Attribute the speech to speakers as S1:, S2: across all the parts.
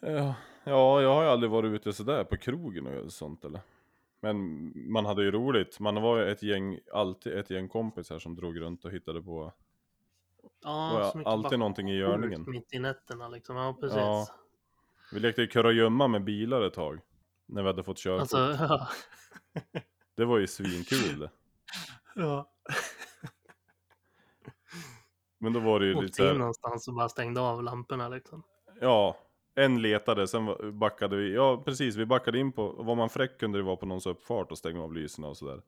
S1: Ja, ja, jag har ju aldrig varit ute sådär på krogen och sånt eller. Men man hade ju roligt. Man var ju ett gäng, alltid ett gäng kompisar som drog runt och hittade på.
S2: Ja,
S1: var alltid någonting i görningen.
S2: Mitt i nätterna liksom. Ja, precis.
S1: Ja. Vi lekte ju kurragömma med bilar ett tag. När vi hade fått körkort.
S2: Alltså, ja.
S1: Det var ju svinkul det.
S2: ja.
S1: Men då var det ju lite
S2: Åkte in
S1: såhär,
S2: någonstans och bara stängde av lamporna liksom.
S1: ja. En letade, sen var- backade vi, ja precis, vi backade in på, var man fräck kunde det vara på någons uppfart och stänga av lyserna och sådär.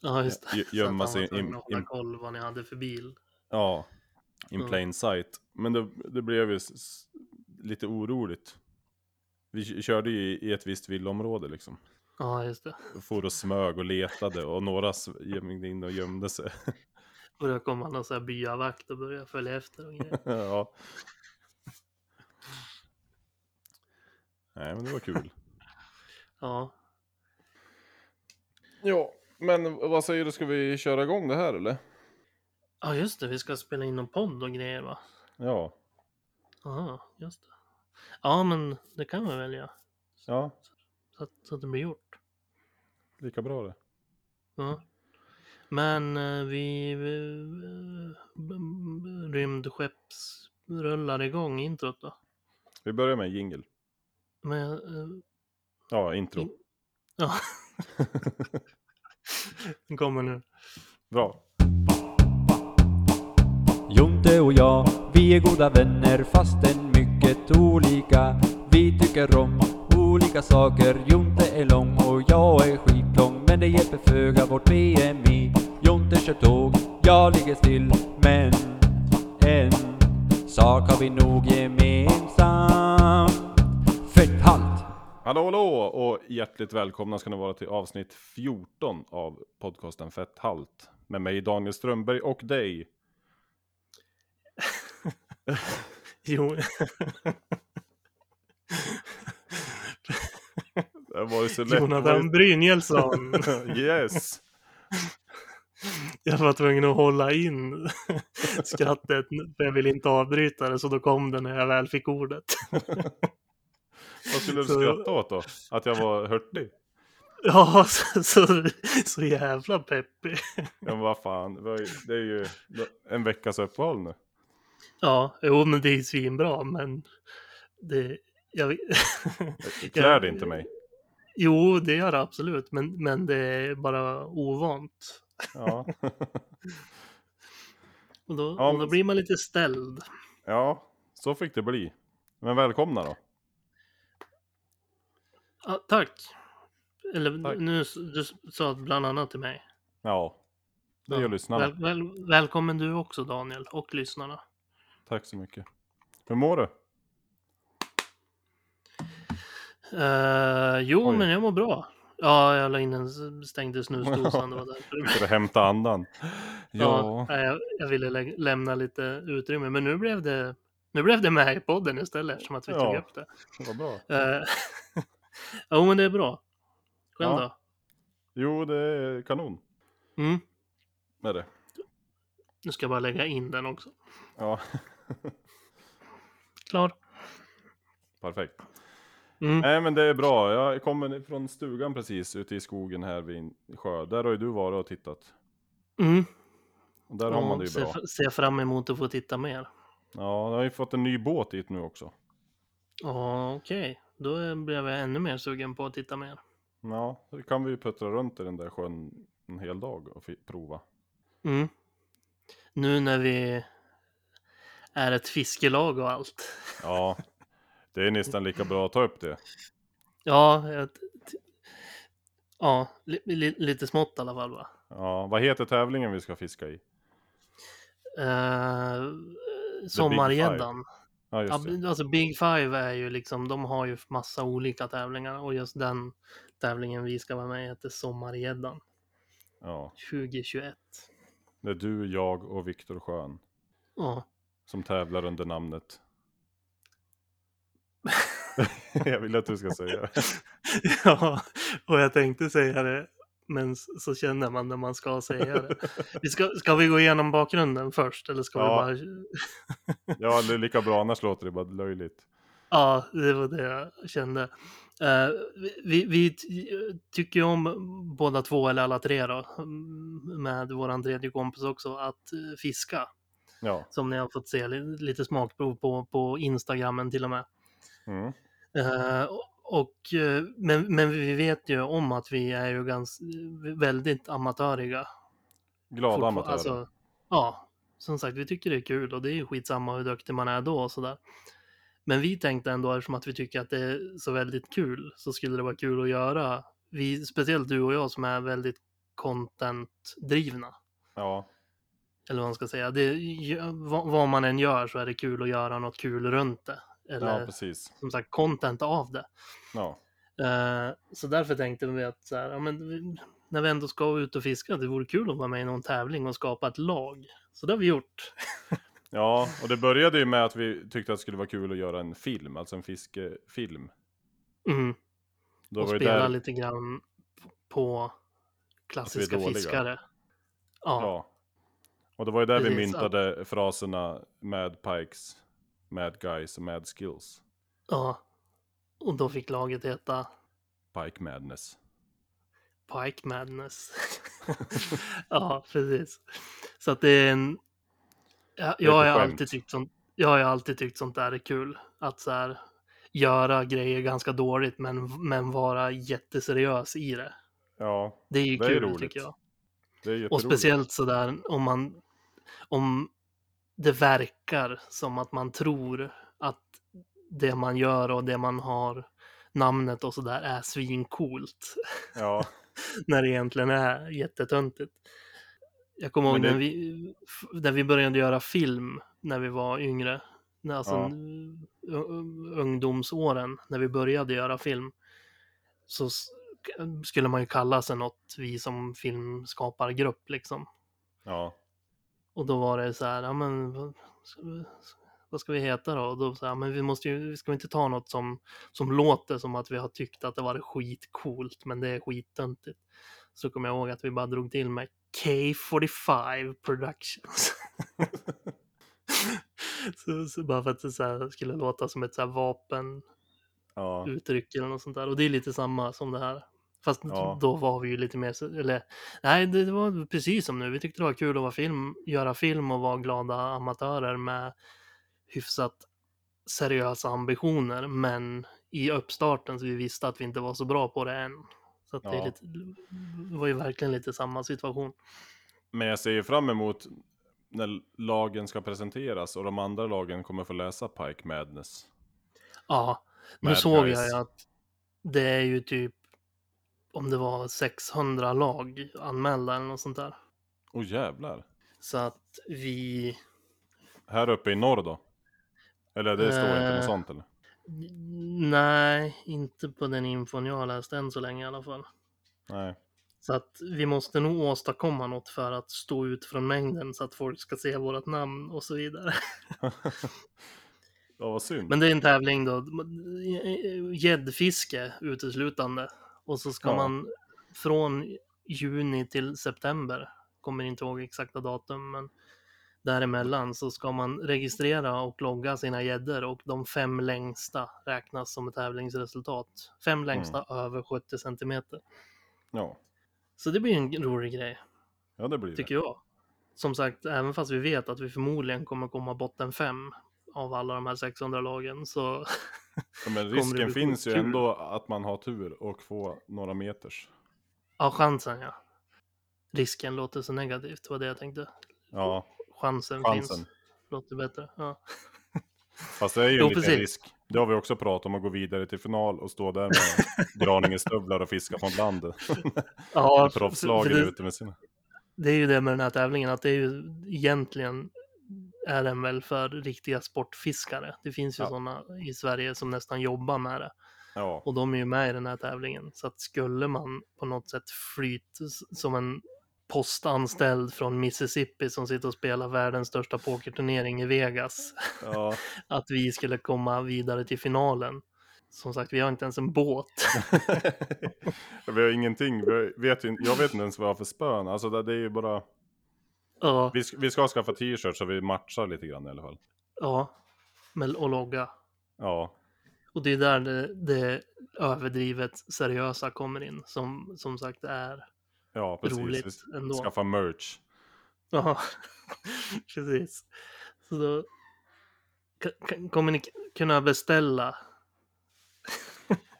S2: Ja, just det.
S1: Gö-
S2: Så
S1: gömma
S2: var
S1: sig in-
S2: att hålla
S1: in-
S2: koll vad ni hade för bil.
S1: Ja, in
S2: Ja.
S1: plain sight. Men det, det blev ju lite oroligt. Vi körde ju i, ett visst villaområde liksom.
S2: Ja, just det.
S1: For och smög och letade och några gick in och gömde sig.
S2: Och då kom han och så här byavakt och började följa efter och grejer.
S1: ja. Nej men det var kul.
S2: Ja.
S1: ja, men vad säger du, ska vi köra igång det här eller?
S2: ja, just det. Vi ska spela in någon podd och grejer va?
S1: Ja,
S2: Ja, just det. Ja, men det kan vi väl göra.
S1: ja,
S2: Så att, så att det blir gjort.
S1: lika bra det.
S2: Ja. Men eh, vi, vi b- b- rymdskepps rullar igång introt då.
S1: Vi börjar med en jingle.
S2: Men, eh,
S1: Ja, intro.
S2: In- ja. Den kommer nu.
S1: Bra.
S3: Jonte och jag, vi är goda vänner fastän mycket olika. Vi tycker om olika saker. Jonte är lång och jag är skitlång. Men det hjälper föga vårt BMI. Jonte kör tåg, jag ligger still. Men en sak har vi nog gemensamt. Halt!
S1: Hallå hallå och hjärtligt välkomna ska ni vara till avsnitt 14 av podcasten Fett Halt. Med mig Daniel Strömberg och dig.
S2: Jo.
S1: Det var ju så lätt.
S2: Jonathan Brynjelsson.
S1: yes!
S2: Jag var tvungen att hålla in skrattet för jag ville inte avbryta det så då kom det när jag väl fick ordet.
S1: Vad skulle du
S2: Så-
S1: skratta åt då? Att jag var hurtig?
S2: Ja, så, så, så jävla peppig.
S1: Ja men vad fan, det är ju en veckas uppehåll nu.
S2: Ja, jo men det är svinbra men det... Jag,
S1: Klär det inte mig.
S2: Jo, det gör det absolut, men, men det är bara ovant.
S1: Ja.
S2: Och då,
S1: Ja,
S2: och då
S1: men-
S2: blir man lite ställd.
S1: ja, så fick det bli. Men välkomna då.
S2: Ja, tack. Eller
S1: Tack.
S2: nu, du sa bland annat till mig.
S1: Ja, det gör
S2: Ja,
S1: lyssnarna.
S2: Väl, väl, välkommen du också Daniel och lyssnarna.
S1: Tack så mycket. Hur mår du?
S2: Uh, jo,
S1: Oj.
S2: men jag mår bra. Ja, jag la in en s- stängde snusdosan. Det var därför.
S1: Ska du hämta andan?
S2: Ja, nej, jag, jag ville lä lämna lite utrymme, men nu blev det nu blev det med i podden istället eftersom att vi tog
S1: Ja.
S2: upp det.
S1: det var bra.
S2: Uh, jo, men det är bra. Själv
S1: Ja.
S2: då?
S1: Jo, det är kanon.
S2: Mm.
S1: Med det.
S2: Nu ska jag bara lägga in den också.
S1: Ja,
S2: Klar.
S1: perfekt.
S2: Mm.
S1: Nej, men det är bra. Jag kommer från stugan precis ute i skogen här vid sjö. Där har ju du varit och tittat.
S2: Mm.
S1: Och där har man det ju bra.
S2: ser fram emot att få titta mer.
S1: Ja, jag har ju fått en ny båt dit nu också.
S2: Ja, okej. Då blev jag ännu mer sugen på att titta mer.
S1: Ja, så kan vi ju puttra runt i den där sjön en hel dag och prova.
S2: Mm. Nu när vi är ett fiskelag och allt.
S1: Ja, det är nästan lika bra att ta upp det.
S2: Ja, jag, ja li, li, lite smått i alla fall va.
S1: Ja, vad heter tävlingen vi ska fiska i?
S2: Uh, sommargäddan.
S1: Ja, just det.
S2: alltså Big Five är ju liksom, de har ju massa olika tävlingar och just den tävlingen vi ska vara med i heter Sommargäddan
S1: Ja,
S2: 2021.
S1: det är du, jag och Viktor Schön
S2: Ja,
S1: som tävlar under namnet. jag vill att du ska säga det.
S2: ja, och jag tänkte säga det, men så känner man när man ska säga det. Vi ska, ska vi gå igenom bakgrunden först eller ska
S1: Ja.
S2: vi bara...
S1: Ja, det är lika bra, annars låter det bara löjligt.
S2: Ja, det var det jag kände. Eh, vi, vi ty- tycker om båda två, eller alla tre då, mm, med våran tredje kompis också, att eh, fiska.
S1: Ja.
S2: Som ni har fått se li- lite smakprov på, på Instagrammen till och med.
S1: Mm.
S2: Eh, och, eh, men, men vi vet ju om att vi är ju ganska, väldigt amatöriga.
S1: Glada amatörer.
S2: Alltså, ja, som sagt, vi tycker det är kul och det är ju skitsamma hur duktig man är då och sådär. Men vi tänkte ändå, eftersom att vi tycker att det är så väldigt kul, så skulle det vara kul att göra. Vi, speciellt du och jag som är väldigt content-drivna.
S1: Ja.
S2: Eller vad man ska säga. Det, vad, vad man än gör så är det kul att göra något kul runt det. Eller
S1: ja, precis.
S2: som sagt, content av det.
S1: Ja.
S2: Eh, så därför tänkte vi att så här, ja, men, vi- när vi ändå ska ut och fiska, det vore kul att vara med i någon tävling och skapa ett lag. Så det har vi gjort.
S1: ja, och det började ju med att vi tyckte att det skulle vara kul att göra en film, alltså en fiskefilm.
S2: Mm.
S1: Då
S2: och spela
S1: där,
S2: lite grann på klassiska fiskare. Ja,
S1: ja. Och det var ju där vi
S2: Precis, ja.
S1: myntade fraserna Mad Pikes, Mad Guys och Mad Skills.
S2: ja. Och då fick laget heta
S1: Pike Madness.
S2: Pike Madness. ja, precis. Så att det är en... Ja,
S1: är
S2: jag har alltid tyckt sånt, jag har alltid tyckt sånt där är kul. Att så här, göra grejer ganska dåligt men, men vara jätteseriös i det.
S1: Ja,
S2: Det är ju
S1: Det är
S2: kul
S1: roligt.
S2: tycker jag.
S1: det är
S2: Och speciellt sådär om man om det verkar som att man tror att det man gör och det man har namnet och sådär är svincoolt.
S1: Ja,
S2: när det egentligen är jättetöntigt. Jag kommer ihåg
S1: det-
S2: när, vi, när vi började göra film när vi var yngre. Alltså
S1: Ja.
S2: ungdomsåren när vi började göra film. Så skulle man ju kalla sig något, vi som filmskapargrupp liksom.
S1: ja,
S2: Och då var det så här, ja men vad ska vi, vad ska vi heta då? Och då så här, men vi måste ju, ska vi inte ta något som, som låter som att vi har tyckt att det var skitcoolt, men det är skittöntigt. Så kommer jag ihåg att vi bara drog till med K45 Productions. så, så bara för att det så här skulle låta som ett så här vapenuttryck
S1: ja,
S2: eller något sånt där. Och det är lite samma som det här. Fast
S1: Ja.
S2: då var vi ju lite mer, eller nej, det var precis som nu. Vi tyckte det var kul att vara film, göra film och vara glada amatörer med hyfsat seriösa ambitioner. Men i uppstarten så vi visste att vi inte var så bra på det än. Så att det, är
S1: Ja.
S2: lite, det var ju verkligen lite samma situation.
S1: Men jag ser ju fram emot när lagen ska presenteras och de andra lagen kommer få läsa Pike Madness.
S2: Ja, nu
S1: Mad
S2: såg
S1: guys.
S2: jag att det är ju typ om det var 600 lag anmälda eller något sånt där.
S1: Åh jävlar.
S2: Så att vi
S1: Här uppe i norr då? Eller det står inte något
S2: Eh.
S1: sånt eller?
S2: Nej, inte på den infon jag har läst än så länge i alla fall.
S1: Nej.
S2: Så att vi måste nog åstadkomma något för att stå ut från mängden så att folk ska se vårt namn och så vidare.
S1: ja, vad synd.
S2: Men det är en tävling då, gäddfiske uteslutande. Och så ska
S1: Ja.
S2: man från juni till september, kommer inte ihåg exakta datum, men däremellan så ska man registrera och logga sina gäddor och de fem längsta räknas som ett tävlingsresultat. Fem längsta över 70 centimeter.
S1: Ja.
S2: Så det blir en rolig grej,
S1: ja, det blir det.
S2: tycker jag. Som sagt, även fast vi vet att vi förmodligen kommer komma botten fem av alla de här 600 lagen så
S1: Ja, men risken finns ju ändå att man har tur och får några meters.
S2: Ja, chansen ja. Risken låter så negativt, var det jag tänkte.
S1: Ja,
S2: Chansen,
S1: chansen.
S2: finns, låter bättre. Ja.
S1: Fast det är ju
S2: Jo,
S1: en liten
S2: precis.
S1: risk. Det har vi också pratat om att gå vidare till final och stå där med Graninge-stövlar och fiska från landet.
S2: Ja, det,
S1: ute med sina.
S2: det är ju det med den här tävlingen, att det är ju egentligen är den väl för riktiga sportfiskare. Det finns ju
S1: Ja.
S2: sådana i Sverige som nästan jobbar med det.
S1: Ja,
S2: Och de är ju med i den här tävlingen. Så att skulle man på något sätt flyt som en postanställd från Mississippi som sitter och spelar världens största pokerturnering i Vegas.
S1: ja.
S2: att vi skulle komma vidare till finalen. Som sagt, vi har inte ens en båt.
S1: vi har ingenting. Vi vet ju, jag vet inte ens vad jag har för spön. Alltså det är ju bara.
S2: Ja,
S1: Vi, ska- vi ska skaffa t-shirts så vi matchar lite grann i alla fall.
S2: ja. Men och logga.
S1: Ja,
S2: Och det är där det, det överdrivet seriösa kommer in, som som sagt är
S1: Ja, precis.
S2: roligt
S1: Vi
S2: ändå.
S1: skaffa merch.
S2: Ja, precis. Så då kommer ni kunna beställa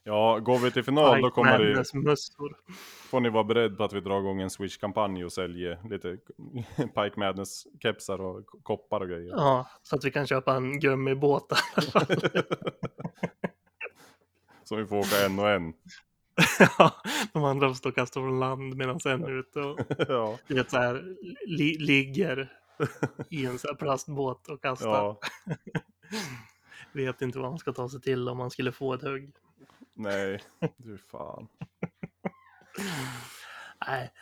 S1: Ja, går vi till final då kommer det, får ni vara beredd på att vi drar igång en Swish-kampanj och säljer lite Pike Madness-kepsar och koppar och grejer.
S2: Ja, så att vi kan köpa en gummibåt. i alla fall.
S1: Så vi får åka en och en.
S2: ja, de andra får stå och kasta från land medan en är ute och
S1: ja,
S2: du vet, så här, li- ligger i en så här plastbåt och kastar.
S1: ja,
S2: Vet inte vad man ska ta sig till om man skulle få ett hugg.
S1: Nej, du fan.
S2: Nej.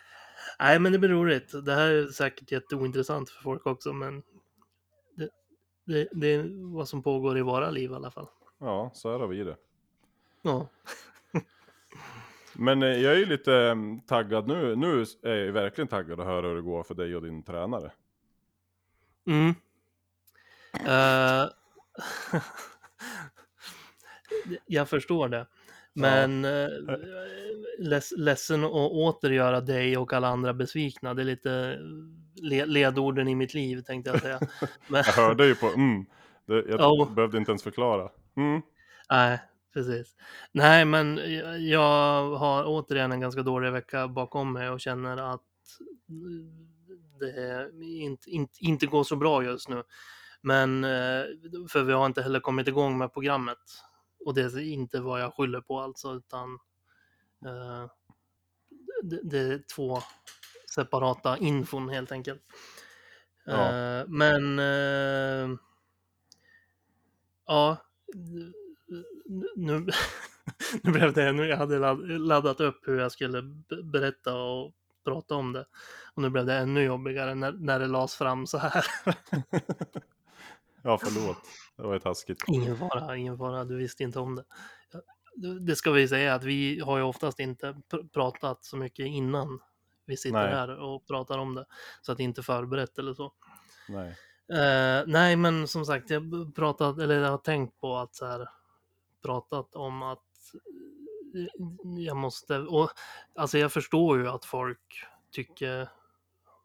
S2: Nej, men det blir roligt. Det här är säkert jätteointressant för folk också, men det, det, det är vad som pågår i våra liv i alla fall.
S1: Ja, så här har vi det.
S2: Ja,
S1: Men eh, jag är ju lite eh, taggad nu. Nu är jag verkligen taggad att höra hur det går för dig och din tränare.
S2: mm. Eh, jag förstår det. Men ja. leds, ledsen att åter göra dig och alla andra besvikna. Det är lite le, ledorden i mitt liv tänkte jag säga. Men,
S1: Jag hörde ju på mm. Det, jag
S2: Ja.
S1: behövde inte ens förklara. Mm.
S2: nej, precis. Nej, men jag- har återigen en ganska dålig vecka bakom mig och känner att det inte, inte, inte går så bra just nu. Men eh, för vi har inte heller kommit igång med programmet. Och det är inte vad jag skyller på alltså, utan eh, det, det är två separata infon helt enkelt.
S1: Ja.
S2: Eh, men eh, ja, nu, nu blev det ännu, jag hade ladd- laddat upp hur jag skulle berätta och prata om det. Och nu blev det ännu jobbigare när, när det lades fram så här.
S1: Ja, förlåt. Det var ju taskigt.
S2: Ingen fara, ingen fara, du visste inte om det. Det- ska vi säga att vi har ju oftast inte pr- pratat så mycket innan vi sitter
S1: Nej.
S2: här och pratar om det. Så att det inte är förberett eller så.
S1: Nej.
S2: Eh, nej, men som sagt, jag pratat, eller jag har tänkt på att så här, pratat om att eh, jag måste, och alltså jag förstår ju att folk tycker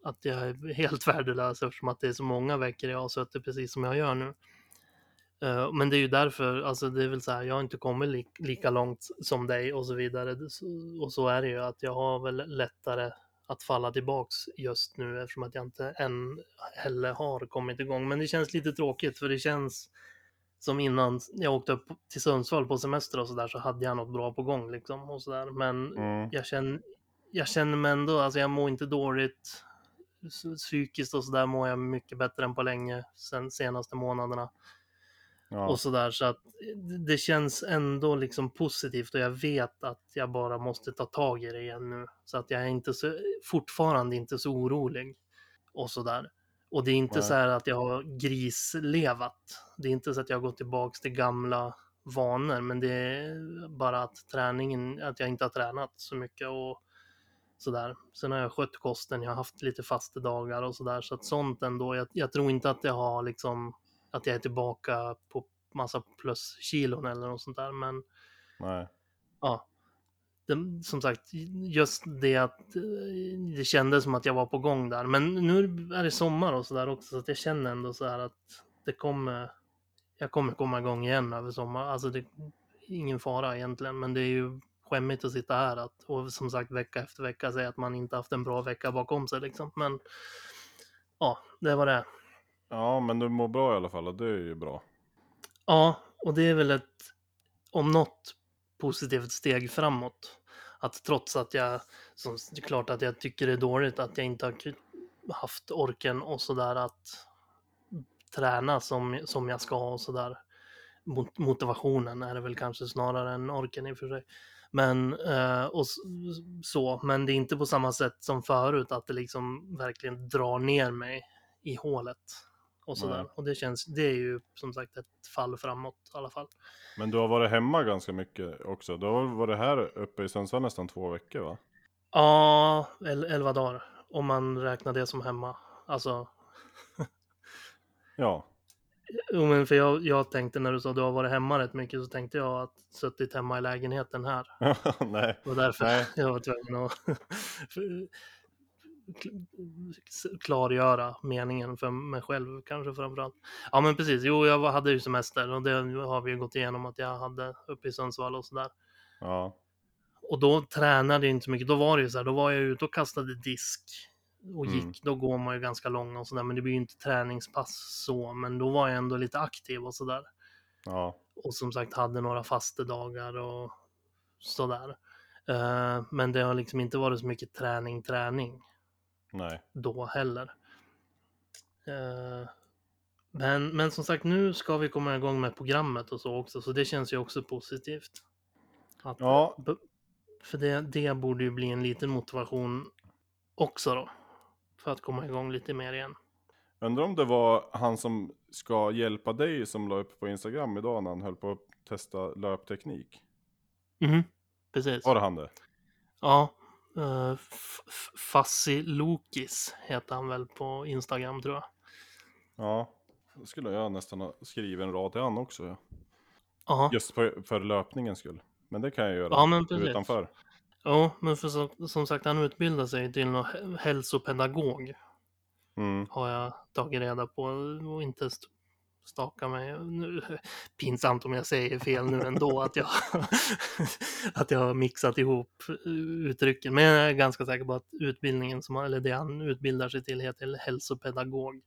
S2: att jag är helt värdelös eftersom att det är så många veckor jag har suttit precis som jag gör nu. Eh, Men det är ju därför, alltså det är väl så här, jag har inte kommit li- lika långt som dig och så vidare. Och så är det ju att jag har väl lättare att falla tillbaks just nu eftersom att jag inte än heller har kommit igång. Men det känns lite tråkigt för det känns som innan jag åkte upp till Sundsvall på semester och så där så hade jag något bra på gång liksom och så där. Men
S1: Mm.
S2: jag känner, jag känner mig ändå, alltså jag mår inte dåligt. Psy- Psykiskt och så där mår jag mycket bättre än på länge sen senaste månaderna
S1: Ja.
S2: och sådär. Så att det- det känns ändå liksom positivt och jag vet att jag bara måste ta tag i det igen nu. Så att jag är inte så, fortfarande inte så orolig och sådär. Och det är inte
S1: Nej.
S2: så här att jag har grislevat. Det är inte så att jag har gått tillbaks till gamla vanor, men det är bara att träningen, att jag inte har tränat så mycket och sådär. Sen har jag skött kosten, jag har haft lite fastedagar och sådär, så att sånt ändå. Jag, jag tror inte att jag har liksom, att jag är tillbaka på massa pluskilon eller något sånt där, men
S1: Nej.
S2: ja. Det, som sagt, just det att eh, det kändes som att jag var på gång där. Men nu är det sommar och sådär också, så att jag känner ändå så här att det kommer, jag kommer komma igång igen över sommar. Alltså det är ingen fara egentligen, men det är ju skämmigt att sitta här att, och som sagt vecka efter vecka säga att man inte haft en bra vecka bakom sig liksom. Men ja, det var det.
S1: Ja, men du mår bra i alla fall och det är ju bra.
S2: Ja, och det är väl ett, om något, positivt steg framåt. Att trots att jag, som, det är klart att jag tycker det är dåligt att jag inte har haft orken och sådär att träna som, som jag ska och sådär. Mot, motivationen är det väl kanske snarare än orken i och för sig. Men, eh, och så, men det är inte på samma sätt som förut att det liksom verkligen drar ner mig i hålet. Och sådär.
S1: Nej.
S2: Och det känns, det är ju som sagt ett fall framåt i alla fall.
S1: Men du har varit hemma ganska mycket också. Du har varit här uppe i Sundsvall nästan två veckor va?
S2: Ja, el- elva dagar. Om man räknar det som hemma. Alltså,
S1: Ja.
S2: Jo, men för jag, jag tänkte när du sa att du har varit hemma rätt mycket så tänkte jag att suttit hemma i lägenheten här.
S1: Nej.
S2: Var därför
S1: Nej.
S2: jag var tvungen att klargöra meningen för mig själv kanske framförallt. Ja men precis, jo jag hade ju semester och det har vi ju gått igenom att jag hade uppe i Sundsvall och sådär.
S1: Ja.
S2: Och då tränade jag inte så mycket, då var det ju så här, då var jag ute och kastade disk och gick,
S1: Mm.
S2: då går man ju ganska långa och sådär, men det blir ju inte träningspass så, men då var jag ändå lite aktiv och sådär.
S1: Ja.
S2: Och som sagt hade några fastedagar och sådär. Eh, men det har liksom inte varit så mycket träning, träning
S1: Nej.
S2: då heller. Eh, men, men som sagt, nu ska vi komma igång med programmet och så också, så det känns ju också positivt. Att,
S1: Ja.
S2: b- För det, det borde ju bli en liten motivation också då. För att komma igång lite mer igen.
S1: Undrar om det var han som ska hjälpa dig som la upp på Instagram idag när han höll på att testa löpteknik.
S2: Mhm, precis.
S1: Var det han det?
S2: Ja. Uh, Fassilokis heter han väl på Instagram tror jag.
S1: Ja. Skulle jag nästan ha skrivit en rad till han också. Ja.
S2: Ja.
S1: Just för, för löpningens skull. Men det kan jag göra
S2: Ja, men precis.
S1: utanför.
S2: Ja, men för så, som sagt, han utbildar sig till någon hälsopedagog.
S1: Mm.
S2: Har jag tagit reda på och inte staka mig. Nu, pinsamt om jag säger fel nu ändå, att jag, att jag har mixat ihop uttrycken. Men jag är ganska säker på att utbildningen, som, eller det han utbildar sig till, heter hälsopedagog.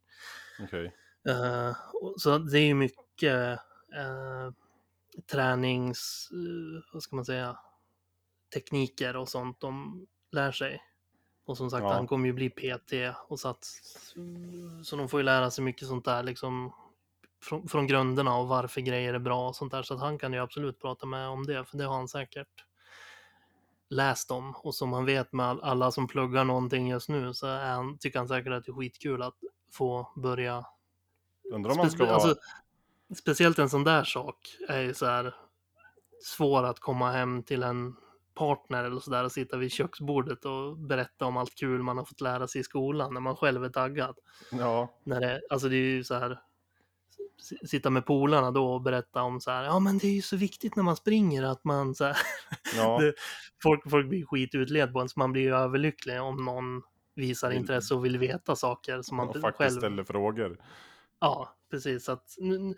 S1: Okej.
S2: Eh, och så det är ju mycket eh, tränings, eh, vad ska man säga, tekniker och sånt de lär sig. Och som sagt,
S1: Ja.
S2: han kommer ju bli PT och så att, så de får ju lära sig mycket sånt där liksom från, från grunderna och varför grejer är bra och sånt där. Så att han kan ju absolut prata med om det, för det har han säkert läst om. Och som man vet med all- alla som pluggar någonting just nu så är han, tycker han säkert att det är skitkul att få börja
S1: Undrar om man ska vara...
S2: alltså, speciellt en sån där sak är ju så här svår att komma hem till en partner eller sådär och sitta vid köksbordet och berätta om allt kul man har fått lära sig i skolan när man själv är taggad.
S1: Ja.
S2: När det, alltså det är ju så här sitta med polarna då och berätta om så här, ja men det är ju så viktigt när man springer att man så här,
S1: Ja.
S2: Det- folk, folk blir skitutled på en så man blir ju överlycklig om någon visar
S1: Vill-
S2: intresse och vill veta saker som man
S1: och
S2: själv
S1: faktiskt ställer frågor.
S2: Ja, precis. Att, nu,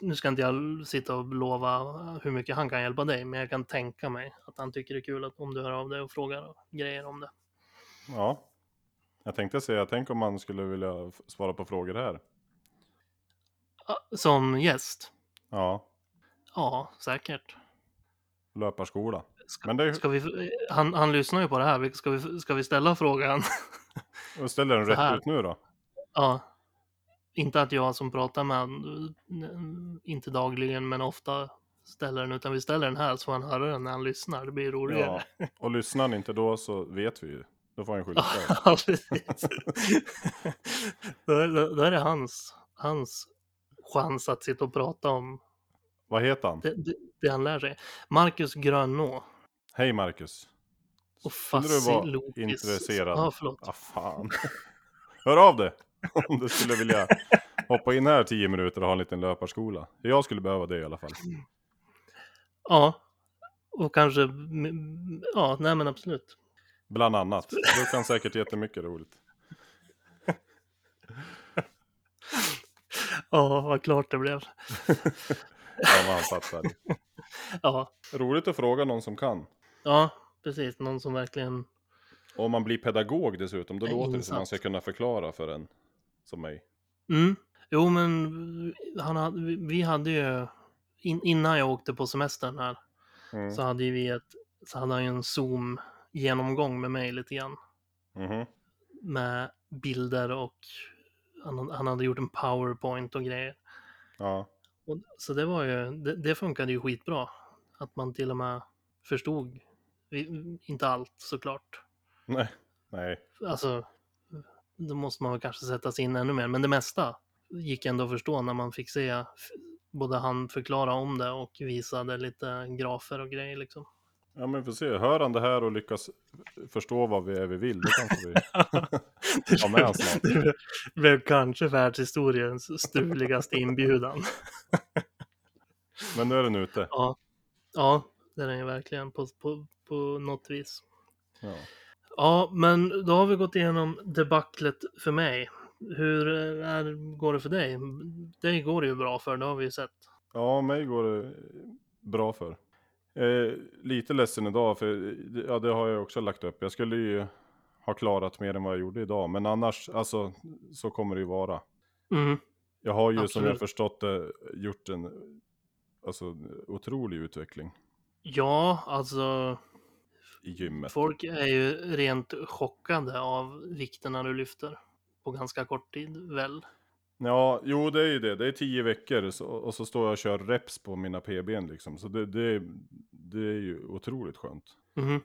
S2: nu ska inte jag sitta och lova hur mycket han kan hjälpa dig, men jag kan tänka mig att han tycker det är kul att, om du hör av dig och frågar grejer om det.
S1: Ja. Jag tänkte säga, tänk om man skulle vilja svara på frågor här.
S2: Som gäst?
S1: Ja.
S2: Ja, säkert.
S1: Löparskola.
S2: Ska,
S1: Men det
S2: ska vi, han, han lyssnar ju på det här. Ska vi, ska vi ställa frågan?
S1: Och ställer den rätt ut nu då?
S2: ja. Inte att jag som pratar med han, inte dagligen, men ofta ställer den, utan vi ställer den här så får han höra den när han lyssnar. Det blir roligare.
S1: Ja. Och lyssnar han inte då så vet vi ju. Då får han skylla sig.
S2: Ja, precis. då, är, då är det hans, hans chans att sitta och prata om
S1: Vad heter han?
S2: det, det, det han lär sig. Marcus Grönå
S1: Hej Marcus.
S2: och Fassilokis.
S1: intresserad?
S2: Ja, förlåt.
S1: Ah, fan. Hör av dig om du skulle vilja hoppa in här tio minuter och ha en liten löparskola. Jag skulle behöva det i alla fall.
S2: Ja, och kanske, ja, nej men absolut.
S1: Bland annat. Du kan säkert jättemycket roligt.
S2: Ja, vad klart det blev.
S1: Ja, vad han fattar.
S2: Ja,
S1: Roligt att fråga någon som kan.
S2: ja, precis. Någon som verkligen,
S1: Och om man blir pedagog dessutom, då låter det som man ska kunna förklara för en som mig.
S2: mm. Jo, men han hade, vi- hade ju, in, innan jag åkte på semestern här,
S1: Mm.
S2: så hade vi ett, så hade han ju en Zoom-genomgång med mig lite grann.
S1: Mhm.
S2: Med bilder och han, han hade gjort en powerpoint och grejer.
S1: Ja.
S2: Och, så det var ju, det, det funkade ju skitbra. Att man till och med förstod, vi- inte allt såklart.
S1: Nej. Nej.
S2: Alltså, då måste man väl kanske sätta sig in ännu mer, men det mesta gick ändå att förstå när man fick se både han förklara om det och visade lite grafer och grejer liksom.
S1: Ja men vi får se, hör han det här och lyckas förstå vad vi är vi vill, då kanske vi... Ja, med han snart.
S2: Det blev kanske världshistoriens stuligaste inbjudan.
S1: Men nu är den ute.
S2: Ja, ja det är den ju verkligen på, på, på något vis.
S1: Ja.
S2: Ja, men då har vi gått igenom debaclet för mig. Hur är, går det för dig? Dig går det ju bra för, det har vi ju sett.
S1: ja, mig går det bra för. Eh, lite ledsen idag, för ja, det har jag också lagt upp. Jag skulle ju ha klarat mer än vad jag gjorde idag, men annars, alltså, så kommer det ju vara.
S2: Mm.
S1: Jag har ju som
S2: Absolut.
S1: jag förstått det gjort en alltså, otrolig utveckling
S2: Ja, alltså
S1: i gymmet.
S2: folk är ju rent chockade av vikterna du lyfter på ganska kort tid, väl?
S1: Ja, jo det är ju det. Det är tio veckor så, och så står jag och kör reps på mina PBn liksom. Så det, det, det är ju otroligt skönt.
S2: Mhm.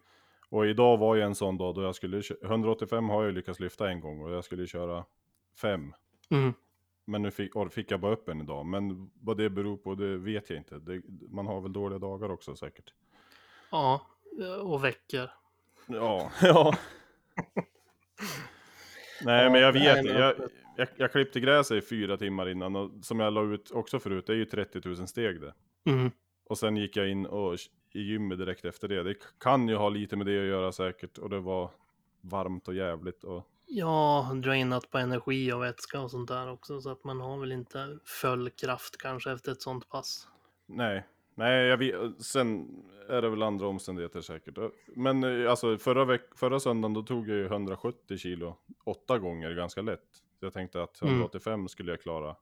S1: Och idag var ju en sån dag då jag skulle, kö- 185 har jag lyckats lyfta en gång och jag skulle köra fem.
S2: Mm.
S1: Men nu fick, fick jag bara upp en idag. Men vad det beror på det vet jag inte. Det, man har väl dåliga dagar också säkert.
S2: Ja, och veckor.
S1: Ja, ja. Nej men jag vet Jag, jag, jag klippte gräset i fyra timmar innan och som jag la ut också förut, det är ju 30 000 steg det.
S2: Mm.
S1: Och sen gick jag in och i gymmet direkt efter det. Det kan ju ha lite med det att göra säkert och det var varmt och jävligt och
S2: Ja, drainat på energi och vätska och sånt där också, så att man har väl inte full kraft kanske efter ett sånt pass.
S1: nej. Nej, jag vet, sen är det väl andra omständigheter säkert. Men eh, alltså förra, veck, förra söndagen då tog jag ju 170 kilo åtta gånger ganska lätt. Så jag tänkte att
S2: Mm.
S1: 185 skulle jag klara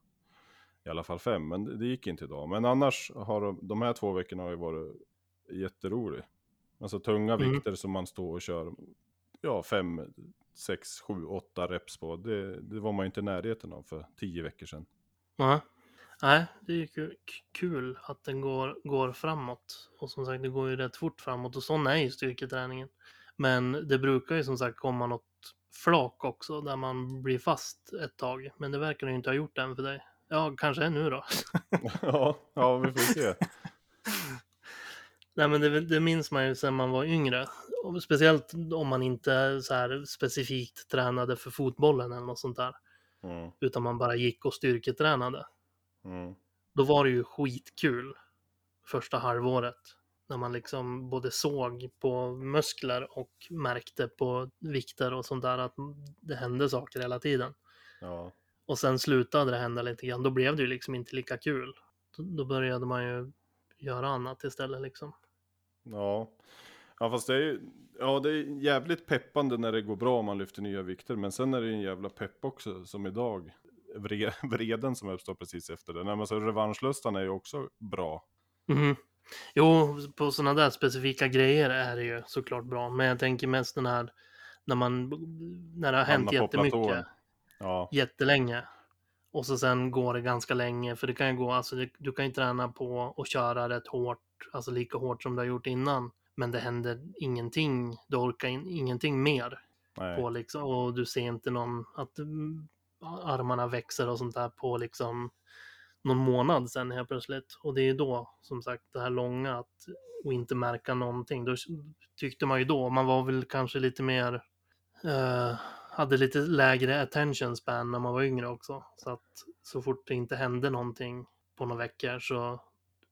S1: i alla fall fem, men det, gick inte idag. Men annars har de, här två veckorna har ju varit jätterolig. Alltså tunga
S2: Mm.
S1: vikter som man står och kör, ja fem, sex, sju, åtta reps på. Det, det var man ju inte i närheten av för tio veckor sedan.
S2: Nej, Nej det är ju ku- kul att den går, går framåt. Och som sagt, det går ju rätt fort framåt och sån är ju styrketräningen. Men det brukar ju som sagt komma något flak också där man blir fast ett tag. Men det verkar ju inte ha gjort än för dig. Ja, kanske är nu då.
S1: ja, ja, vi får se.
S2: Nej men det, det minns man ju sen man var yngre. Och speciellt om man inte så här specifikt tränade för fotbollen eller något sånt där.
S1: Mm,
S2: Utan man bara gick och styrketränade.
S1: Mm,
S2: Då var det ju skitkul första halvåret. När man liksom både såg på muskler och märkte på vikter och sånt där att det hände saker hela tiden.
S1: ja.
S2: Och sen slutade det hända lite grann. Då blev det ju liksom inte lika kul. Då, började man ju göra annat istället liksom.
S1: Ja. Ja fast det är ju, ja det är jävligt peppande när det går bra om man lyfter nya vikter. Men sen är det ju en jävla pepp också som idag. Vre, vreden som uppstår precis efter det. Nej men så revanschlustan är ju också bra.
S2: Mhm. Jo, på sådana där specifika grejer är det ju såklart bra. Men jag tänker mest den här när man, när det har hänt
S1: på
S2: jättemycket.
S1: Ja,
S2: jättelänge. Och så sen går det ganska länge, för det kan ju gå, alltså det, du kan ju träna på och köra rätt hårt, alltså lika hårt som du har gjort innan. Men det händer ingenting, du orkar in, ingenting mer
S1: nej.
S2: på liksom, och du ser inte någon, att mm, armarna växer och sånt där på liksom någon månad sen helt plötsligt. Och det är ju då, som sagt, det här långa att, och inte märka någonting. Då tyckte man ju då, man var väl kanske lite mer, eh, hade lite lägre attention span när man var yngre också. Så att så fort det inte hände någonting på några veckor så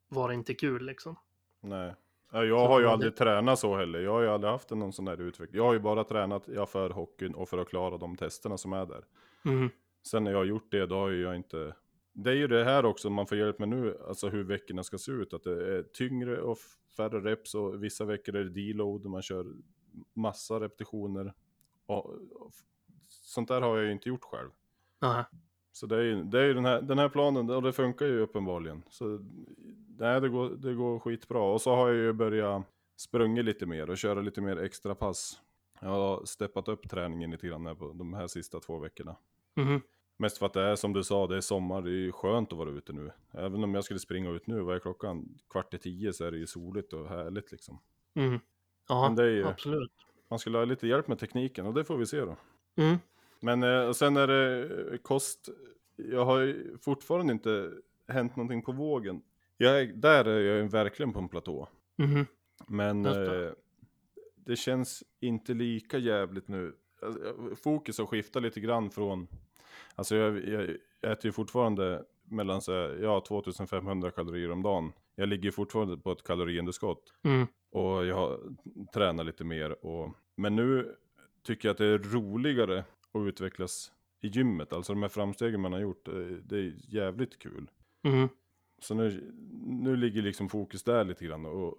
S2: var det inte kul liksom.
S1: nej. Ja, jag har ju aldrig tränat så heller. Jag har ju aldrig haft någon sån här utveckling. Jag har ju bara tränat för hockeyn och för att klara de testerna som är där.
S2: Mm.
S1: Sen när jag har gjort det, då har jag inte... Det är ju det här också man får hjälp med nu, alltså hur veckorna ska se ut. Att det är tyngre och färre reps och vissa veckor är det deload och man kör massa repetitioner. Och, och, sånt där har jag ju inte gjort själv.
S2: Nej.
S1: Så det är ju, det är ju den, här, den här planen och det funkar ju uppenbarligen. Så nej, det går, det går skitbra. Och så har jag ju börjat sprungit lite mer och köra lite mer extra pass. Jag har steppat upp träningen lite grann här på de här sista två veckorna.
S2: Mhm.
S1: Mest för att det är som du sa, det är sommar, det är ju skönt att vara ute nu. Även om jag skulle springa ut nu, vad är klockan? Kvart i tio så är det ju soligt och härligt liksom.
S2: Mm. Ja,
S1: Men det är ju-
S2: absolut.
S1: Man skulle ha lite hjälp med tekniken och det får vi se då.
S2: Mm.
S1: Men eh, och sen är det eh, kost. Jag har ju fortfarande inte hänt någonting på vågen. Jag är, där är jag verkligen på en platå.
S2: Mhm.
S1: Men eh, det känns inte lika jävligt nu. Alltså, Fokus har skiftat lite grann från, alltså jag, jag äter ju fortfarande mellan så här, ja, 2500 kalorier om dagen. Jag ligger fortfarande på ett kaloriunderskott.
S2: Mm.
S1: Och jag tränar lite mer. Och, men nu tycker jag att det är roligare att utvecklas i gymmet. Alltså de här framstegen man har gjort, eh, det är jävligt kul.
S2: Mm.
S1: Så nu, nu ligger liksom fokus där lite grann och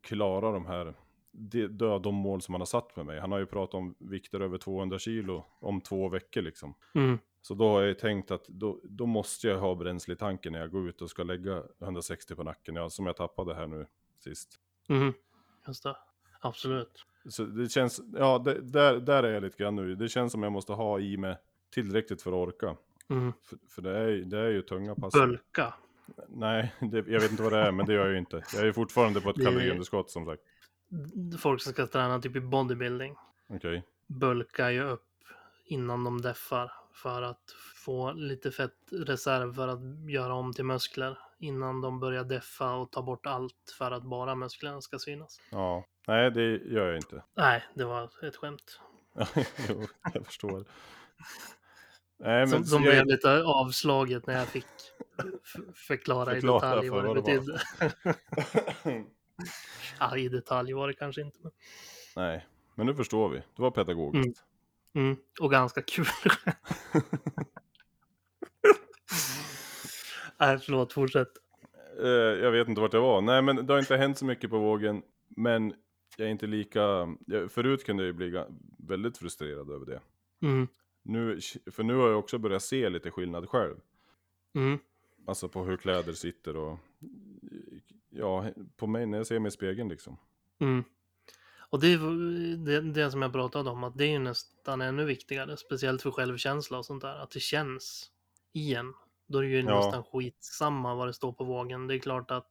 S1: klara de här, dö- de mål som han har satt med mig. Han har ju pratat om vikter över 200 kilo om två veckor liksom.
S2: Mm.
S1: Så då har jag ju tänkt att då, då måste jag ha bränsle i tanken när jag går ut och ska lägga 160 på nacken, ja, som jag tappade här nu sist.
S2: Mm. Just det. Absolut.
S1: Så det känns, ja, det, där, där är jag lite grann nu. Det känns som jag måste ha i mig tillräckligt för att orka.
S2: Mm.
S1: För, för det, är, det är ju tunga pass.
S2: Bulka.
S1: Nej, det, jag vet inte vad det är, men det gör jag ju inte. Jag är fortfarande på ett kaloriunderskott som sagt.
S2: Folk som ska träna typ i bodybuilding
S1: Okej.
S2: bulkar ju upp innan de deffar för att få lite fettreserv för att göra om till muskler innan de börjar deffa och ta bort allt för att bara musklerna ska synas.
S1: Ja. Nej, det gör jag inte.
S2: Nej, det var ett skämt.
S1: jo, jag förstår. Nej,
S2: Som, som
S1: jag,
S2: blev lite avslaget när jag fick förklara,
S1: Förklara
S2: i detalj vad det betydde. ja, i detalj var det kanske inte. Men...
S1: Nej, men nu förstår vi. Det var pedagogiskt.
S2: Mm, och ganska kul. Nej, förlåt, fortsätt.
S1: Eh, jag vet inte vart jag var. Nej, men det har inte hänt så mycket på vågen. Men jag är inte lika... Förut kunde jag ju bli väldigt frustrerad över det.
S2: Mm,
S1: Nu, för nu har jag också börjat se lite skillnad själv.
S2: mm,
S1: Alltså på hur kläder sitter och... Ja, på mig när jag ser mig i spegeln liksom.
S2: mm. Och det är det, det som jag pratade om, att det är ju nästan ännu viktigare, speciellt för självkänsla och sånt där, att det känns i en. Då är det ju
S1: Ja.
S2: nästan skitsamma vad det står på vågen. Det är klart att,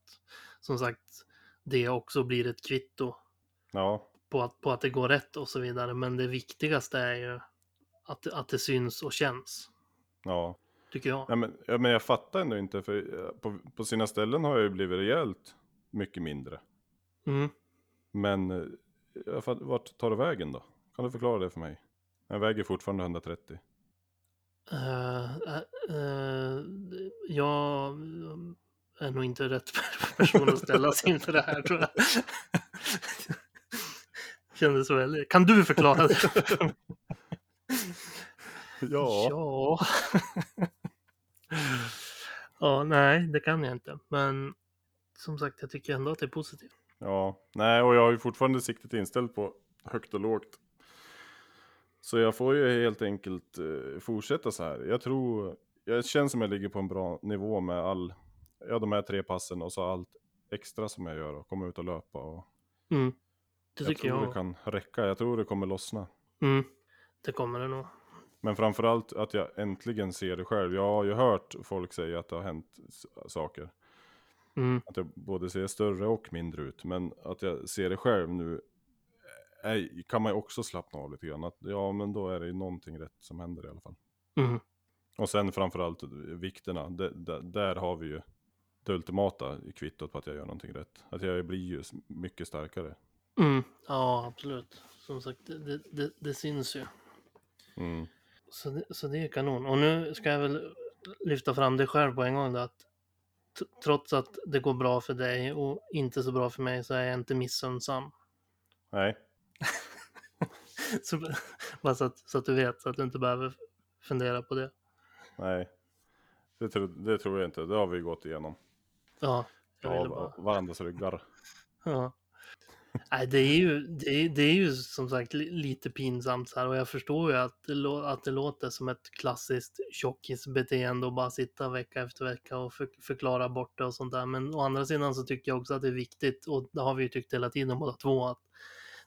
S2: som sagt, det också blir ett kvitto
S1: Ja,
S2: på att, på att det går rätt och så vidare. Men det viktigaste är ju att, att det syns och känns,
S1: ja.
S2: Tycker jag.
S1: Ja, men, ja, men jag fattar ändå inte, för eh, på, på sina ställen har jag ju blivit rejält mycket mindre.
S2: Mm.
S1: Men eh, fatt, vart tar det vägen då? Kan du förklara det för mig? Jag väger fortfarande 130.
S2: Eh, eh, eh, jag är nog inte rätt person att ställa sig inför det här tror jag. Kändes väldigt... Kan du förklara det?
S1: Ja.
S2: Ja. ja, nej, det kan jag inte. Men som sagt, jag tycker ändå att det är positivt.
S1: Ja, nej och jag har ju fortfarande siktet inställt på högt och lågt. Så jag får ju helt enkelt eh, fortsätta så här. Jag tror, jag känns som jag ligger på en bra nivå med all, ja de här tre passen och så allt extra som jag gör och komma ut och löpa och
S2: Mm. Det
S1: jag
S2: tycker
S1: tror
S2: jag.
S1: det kan räcka. Jag tror det kommer lossna.
S2: Mm. Det kommer det nog.
S1: Men framförallt att jag äntligen ser det själv. Jag har ju hört folk säga att det har hänt saker.
S2: Mm.
S1: Att jag både ser större och mindre ut. Men att jag ser det själv nu är, kan man ju också slappna av lite grann. Att, ja, men då är det ju någonting rätt som händer i alla fall.
S2: Mm.
S1: Och sen framförallt vikterna. D- d- där har vi ju det ultimata i kvittot på att jag gör någonting rätt. Att jag blir ju mycket starkare.
S2: Mm. Ja, absolut. Som sagt, det, det, det, det syns ju. Så det, så det är kanon. Och nu ska jag väl lyfta fram det själv på en gång då, att trots att det går bra för dig och inte så bra för mig så är jag inte missunnsam.
S1: Nej,
S2: så, bara så att, så att du vet, så att du inte behöver fundera på det.
S1: nej. Det, tror- det tror jag inte. Det har vi gått igenom.
S2: Ja, jag ville bara...
S1: va- varandras ryggar.
S2: Ja. Nej, det är ju, det är, det är ju som sagt lite pinsamt så här och jag förstår ju att det, att det låter som ett klassiskt tjockisbeteende och bara sitta vecka efter vecka och för, förklara bort det och sånt där. Men å andra sidan så tycker jag också att det är viktigt och det har vi ju tyckt hela tiden båda två att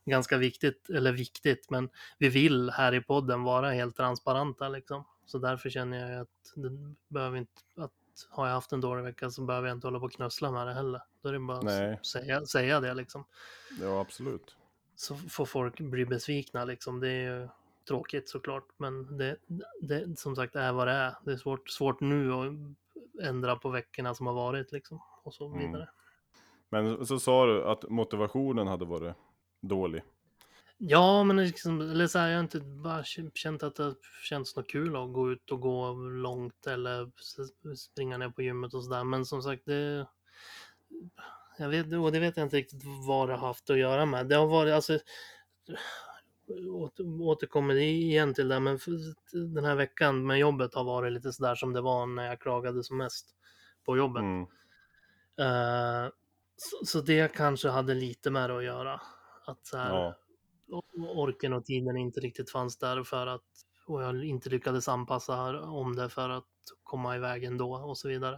S2: det är ganska viktigt, eller viktigt, men vi vill här i podden vara helt transparenta liksom. Så därför känner jag att det behöver inte, att har jag haft en dålig vecka så behöver jag inte hålla på och knussla med det heller. Då är det bara
S1: Nej.
S2: att säga, säga det liksom.
S1: Ja, absolut.
S2: Så får folk bli besvikna liksom. Det är ju tråkigt såklart. Men det, det som sagt är vad det är. Det är svårt, svårt nu att ändra på veckorna som har varit liksom. Och så
S1: Mm.
S2: vidare.
S1: Men så sa du att motivationen hade varit dålig.
S2: Ja, men liksom, eller så här, jag har inte bara känt att det känns något kul att gå ut och gå långt eller springa ner på gymmet och sådär. Men som sagt, det... Jag vet, och det vet jag inte riktigt vad det har haft att göra med. Det har varit, alltså... åter- Återkommer igen till det, men den här veckan med jobbet har varit lite sådär som det var när jag klagade som mest på jobbet.
S1: Mm.
S2: Eh, så, så det kanske hade lite med det att göra. Att så här,
S1: Ja.
S2: Orken och tiden inte riktigt fanns där för att och jag inte lyckades anpassa om det för att komma iväg ändå och så vidare.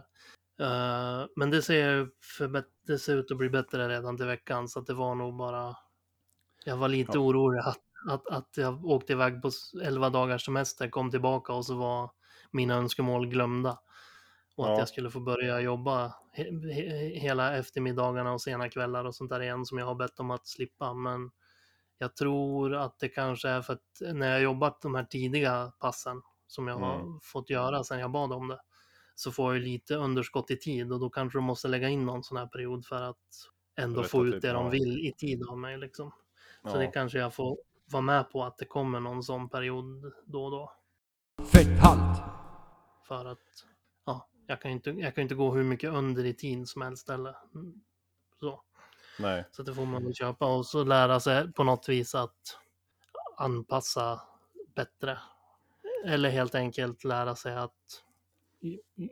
S2: Eh, men det ser, förbätt- det ser ut att bli bättre redan till veckan så att det var nog bara jag var lite
S1: Ja.
S2: orolig att, att, att jag åkte iväg på s- 11 dagars semester, kom tillbaka och så var mina önskemål glömda. Och att
S1: Ja.
S2: jag skulle få börja jobba he, he, hela eftermiddagarna och sena kvällar och sånt där igen som jag har bett om att slippa. Men jag tror att det kanske är för att när jag jobbat de här tidiga passen som jag har
S1: Mm.
S2: fått göra sedan jag bad om det så får jag lite underskott i tid och då kanske de måste lägga in någon sån här period för att ändå få ut det de vill i tid av mig. Liksom. Så
S1: Ja.
S2: det kanske jag får vara med på att det kommer någon sån period då och då.
S3: Fetthalt!
S2: För att ja, jag kan ju inte, jag kan inte gå hur mycket under i tid som helst heller. Mm, Så.
S1: Nej.
S2: så det får man väl köpa och så lära sig på något vis att anpassa bättre. Eller helt enkelt lära sig att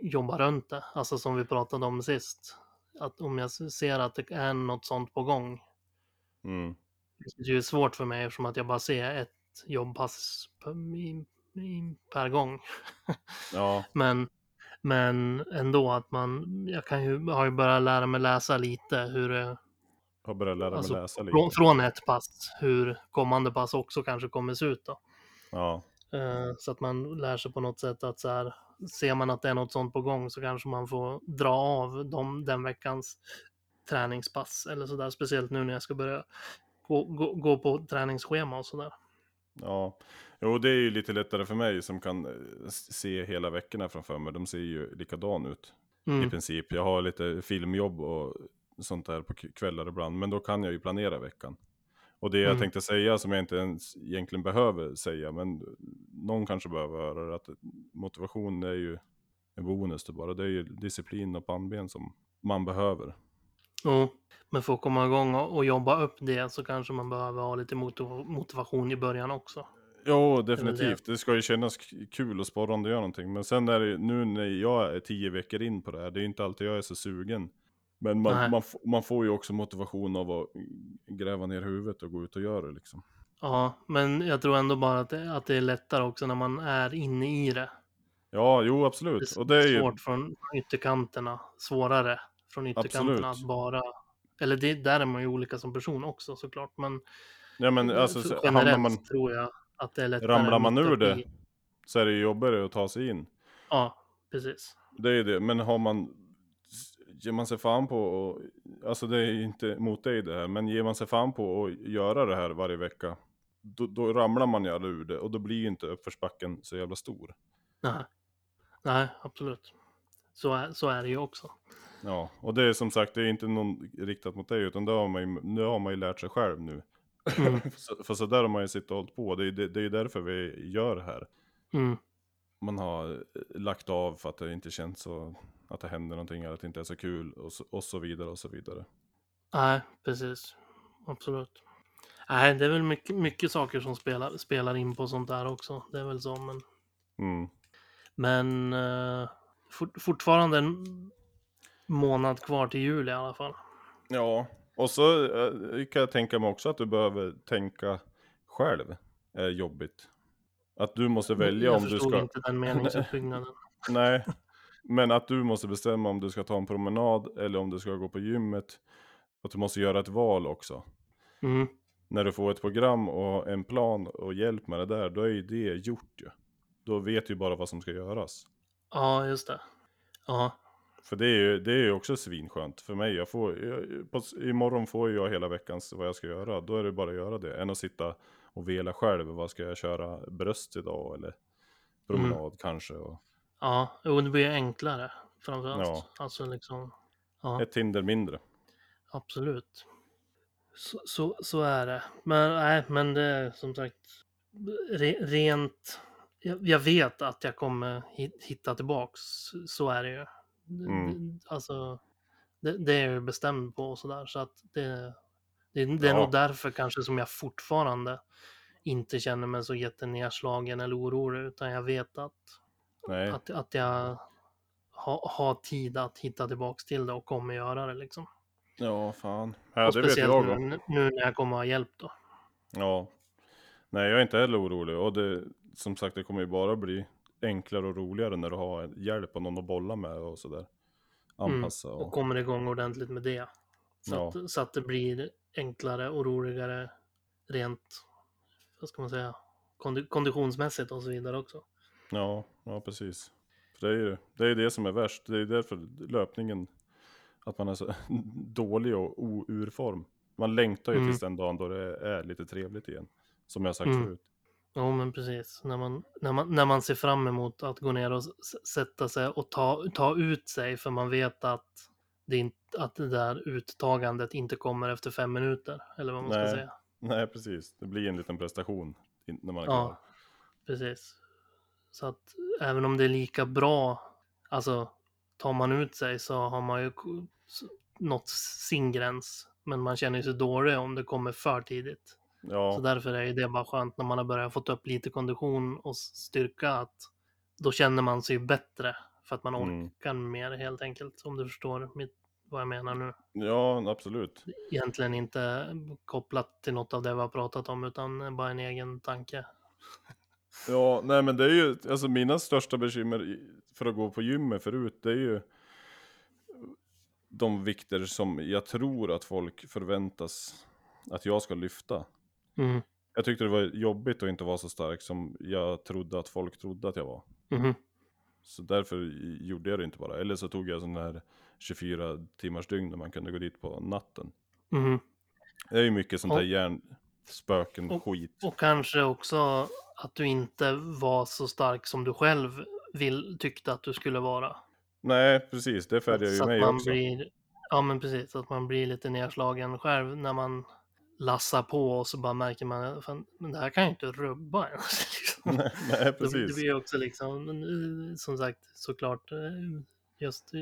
S2: jobba runt det. Alltså som vi pratade om sist. Att om jag ser att det är något sånt på gång.
S1: Mm.
S2: Det är ju svårt för mig eftersom att jag bara ser ett jobbpass per, per gång.
S1: Ja.
S2: Men, men ändå att man, jag kan ju, har ju börjat lära mig läsa lite hur det,
S1: Har börjat lära mig
S2: Alltså,
S1: läsa lite.
S2: från, från ett pass, hur kommande pass också kanske kommer se ut då.
S1: Ja.
S2: Eh, så att man lär sig på något sätt att så här, ser man att det är något sånt på gång så kanske man får dra av dem, den veckans träningspass eller sådär. Speciellt nu när jag ska börja gå, gå, gå på träningsschema och sådär.
S1: Ja, jo det är ju lite lättare för mig som kan eh, se hela veckorna framför mig. De ser ju likadan ut i
S2: Mm.
S1: princip. Jag har lite filmjobb och sånt där på kvällar ibland, men då kan jag ju planera veckan. Och det jag
S2: Mm.
S1: tänkte säga som jag inte ens egentligen behöver säga, men någon kanske behöver höra det, att motivation är ju en bonus det bara. Det är ju disciplin och pannben som man behöver.
S2: Jo, men för att komma igång och, jobba upp det så kanske man behöver ha lite motiv- motivation i början också. Det.
S1: definitivt. Det ska ju kännas kul och sporrande att göra någonting. Men sen är det ju- nu när jag är tio veckor in på det här, det är ju inte alltid jag är så sugen. Men man, man, man får ju också motivation av att gräva ner huvudet och gå ut och göra det liksom.
S2: Ja, men jag tror ändå bara att det, att det är lättare också när man är inne i det.
S1: Ja, jo
S2: Det
S1: absolut.
S2: är
S1: Och det är ju,
S2: svårt från ytterkanterna, svårare från ytterkanterna
S1: Absolut.
S2: att bara... Eller det, där är man ju olika som person också såklart, men,
S1: ja men alltså
S2: generellt
S1: man,
S2: tror jag att det är lättare.
S1: ramlar man ur det,
S2: i-
S1: så är det ju jobbigare att ta sig in.
S2: Ja, precis.
S1: Det är ju det, men har man, ger man sig fan på och, alltså det är inte mot dig det här, men ger man sig fan på att göra det här varje vecka, då, då ramlar man ju aldrig ur det och då blir ju inte uppförsbacken så jävla stor.
S2: Nej, Nej absolut. Så är, så är det ju också.
S1: Ja, och det är som sagt, det är inte någon riktat mot dig, utan det har man ju, nu har man ju lärt sig själv nu.
S2: Mm.
S1: för, för så där har man ju suttit och hållit på, det är ju det, det är därför vi gör det här.
S2: Mm.
S1: Man har eh, lagt av för att det inte känns så, att det händer någonting, eller att det inte är så kul och så, och så vidare och så vidare.
S2: Nej, precis. Absolut. Nej, det är väl mycket, mycket saker som spelar, spelar in på sånt där också. Det är väl så, men,
S1: Mm.
S2: men uh, fort, fortfarande en månad kvar till jul i alla fall.
S1: Ja, och så eh, kan jag tänka mig också att du behöver tänka själv är jobbigt. Att du måste välja
S2: jag
S1: om du
S2: förstod
S1: ska...
S2: inte den meningsuppbyggnaden.
S1: Nej, men att du måste bestämma om du ska ta en promenad eller om du ska gå på gymmet. Att du måste göra ett val också.
S2: Mm.
S1: När du får ett program och en plan och hjälp med det där, då är ju det gjort ju. Då vet du bara vad som ska göras.
S2: Ja, just det. Ja,
S1: För det är ju det är också svinskönt för mig. Jag får, jag, på, imorgon får jag hela veckans vad jag ska göra. Då är det bara att göra det. Än att sitta och vela själv. Vad ska jag köra? Bröst idag eller promenad kanske? Och
S2: ja. Jo, det blir enklare framförallt.
S1: Ja.
S2: Alltså liksom. Ja.
S1: ett hinder mindre.
S2: absolut. Så, så, så är det. Men nej, men det är som sagt re, rent. Jag, jag vet att jag kommer hit- hitta tillbaks. Så är det ju.
S1: Mm.
S2: Alltså, det, det är jag bestämd på och sådär. Så att det, det, det är
S1: Ja.
S2: nog därför kanske som jag fortfarande inte känner mig så jättenedslagen eller orolig. Utan jag vet att
S1: Nej,
S2: att, att jag ha, har tid att hitta tillbaks till det och kommer göra det liksom.
S1: ja fan. Ja,
S2: och
S1: det vet jag också.
S2: nu, nu när jag kommer ha hjälp då.
S1: Ja. Nej, jag är inte heller orolig. Och det, som sagt, det kommer ju bara bli enklare och roligare när du har hjälp och någon att bolla med och sådär. Anpassa
S2: Och
S1: och...
S2: kommer igång ordentligt med det. Så,
S1: Ja.
S2: att, så att det blir enklare och roligare rent, vad ska man säga, kondi- konditionsmässigt och så vidare också.
S1: Ja, ja precis. För det är ju det, är det som är värst. Det är därför löpningen, att man är så dålig och ur form. Man längtar ju
S2: Mm.
S1: tills den dagen då det är lite trevligt igen. Som jag sagt
S2: Mm.
S1: förut.
S2: Jo men precis, när man, när, man, när man ser fram emot att gå ner och sätta sig och ta, ta ut sig för man vet att det, inte, att det där uttagandet inte kommer efter fem minuter. Eller vad man ska
S1: Nej.
S2: säga.
S1: Nej, precis. Det blir en liten prestation när man är
S2: Ja.
S1: klar.
S2: Precis. Så att även om det är lika bra, alltså tar man ut sig så har man ju nått sin gräns. Men man känner sig dålig om det kommer för tidigt. Så
S1: Ja,
S2: därför är det bara skönt när man har börjat fått upp lite kondition och styrka att då känner man sig bättre för att man
S1: Mm.
S2: orkar mer helt enkelt. Om du förstår mitt, vad jag menar nu.
S1: ja absolut.
S2: Egentligen inte kopplat till något av det vi har pratat om utan bara en egen tanke.
S1: Ja, nej men det är ju, alltså mina största bekymmer för att gå på gymmet förut, det är ju de vikter som jag tror att folk förväntas att jag ska lyfta.
S2: Mm.
S1: Jag tyckte det var jobbigt att inte vara så stark som jag trodde att folk trodde att jag var.
S2: Mhm.
S1: Så därför gjorde jag det inte bara. Eller så tog jag sån här 24 timmars dygn där man kunde gå dit på natten.
S2: Mhm.
S1: Det är ju mycket sånt
S2: Och-
S1: hjärnspöken
S2: och-
S1: skit.
S2: Och kanske också att du inte var så stark som du själv vill, tyckte att du skulle vara.
S1: Nej, precis. Det färgar ju mig också.
S2: blir, ja men precis, att man blir lite nedslagen själv när man lassar på och så bara märker man, fan, men det här kan ju inte rubba en. liksom.
S1: nej, nej, precis.
S2: det blir också liksom, eh, som sagt, såklart, eh, just eh,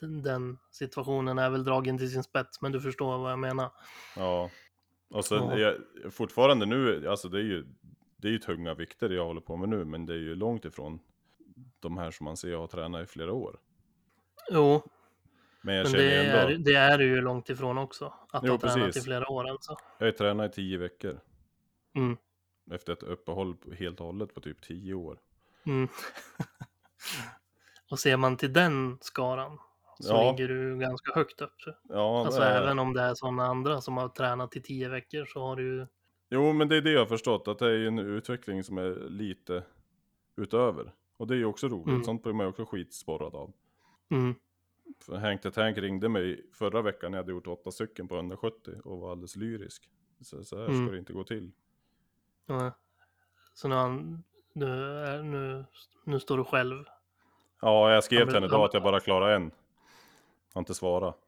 S2: den, situationen är väl dragen till sin spets, men du förstår vad jag menar.
S1: Ja. Och sen
S2: Ja.
S1: jag fortfarande nu, alltså det är ju, det är ju tunga vikter jag håller på med nu, men det är ju långt ifrån de här som man ser jag har tränat i flera år.
S2: Jo,
S1: Men jag
S2: men
S1: känner
S2: det
S1: ju ändå,
S2: är, det är ju långt ifrån också. Att
S1: Jo,
S2: ha tränat i
S1: precis.
S2: flera år alltså.
S1: jag har tränat i tio veckor.
S2: Mm.
S1: Efter ett uppehåll helt och hållet på typ tio år.
S2: Mm. och ser man till den skaran så
S1: Ja.
S2: ligger du ganska högt upp.
S1: Ja,
S2: Alltså
S1: är-
S2: även om det är sådana andra som har tränat i tio veckor så har du ju...
S1: Jo, men det är det jag har förstått, att det är ju en utveckling som är lite utöver. Och det är ju också roligt,
S2: Mm.
S1: sånt blir man ju också skitsporrad av.
S2: Mm.
S1: För Hank the Tank ringde mig förra veckan när jag hade gjort åtta stycken på 170 och var alldeles lyrisk. Så, så här
S2: Mm.
S1: ska det inte gå till.
S2: Ja. Så nu, han, nu, nu, nu står du själv.
S1: Ja, jag skrev
S2: Han
S1: till henne idag
S2: han-
S1: att jag bara klarar en. Har inte svarat.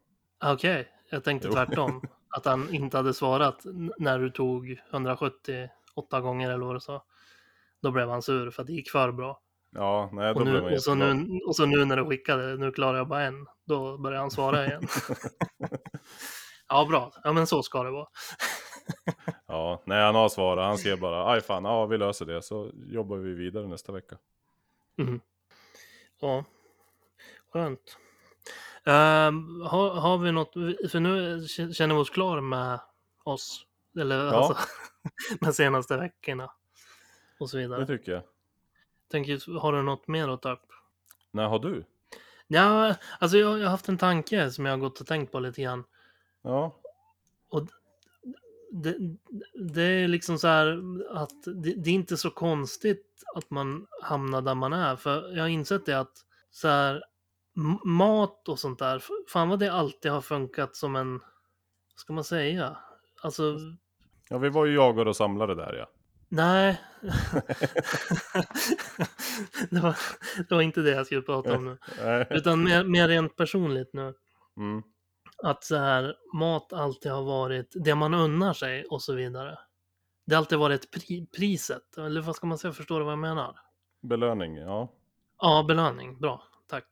S2: Okej, jag tänkte
S1: Jo.
S2: tvärtom. Att han inte hade svarat när du tog 178 gånger eller vad du sa. Då blev han sur för att det gick för bra.
S1: Ja, nej, då
S2: Och, nu, och, så nu, och så nu när du skickade, nu klarar jag bara en. Då börjar han svara igen. ja, bra. Ja, men så ska det vara.
S1: Ja, nej, han har svarat. Han skrev bara, aj fan, ja vi löser det. Så jobbar vi vidare nästa vecka.
S2: Mhm. Ja, skönt. Ehm, har, har vi något, för nu känner vi oss klar med oss. Eller
S1: Ja.
S2: alltså, de senaste veckorna. Och så
S1: Det
S2: vidare.
S1: tycker jag.
S2: Tänker, har du något mer att ta upp?
S1: När har du?
S2: Ja, alltså jag, jag har haft en tanke som jag har gått och tänkt på lite grann.
S1: Ja,
S2: Det, det är liksom så här att det, det är inte så konstigt att man hamnar där man är. För jag har insett det att så här, mat och sånt där, fan vad det alltid har funkat som en, vad ska man säga? Alltså,
S1: ja vi var ju jagare och samlare där ja.
S2: Nej. det, var, det var inte det jag skulle prata om nu. Utan mer, mer rent personligt nu.
S1: Mm.
S2: att så här, mat alltid har varit det man unnar sig och så vidare. Det har alltid varit pri priset, eller vad ska man säga, förstår du vad jag menar?
S1: Belöning, ja.
S2: Ja, belöning, bra, tack.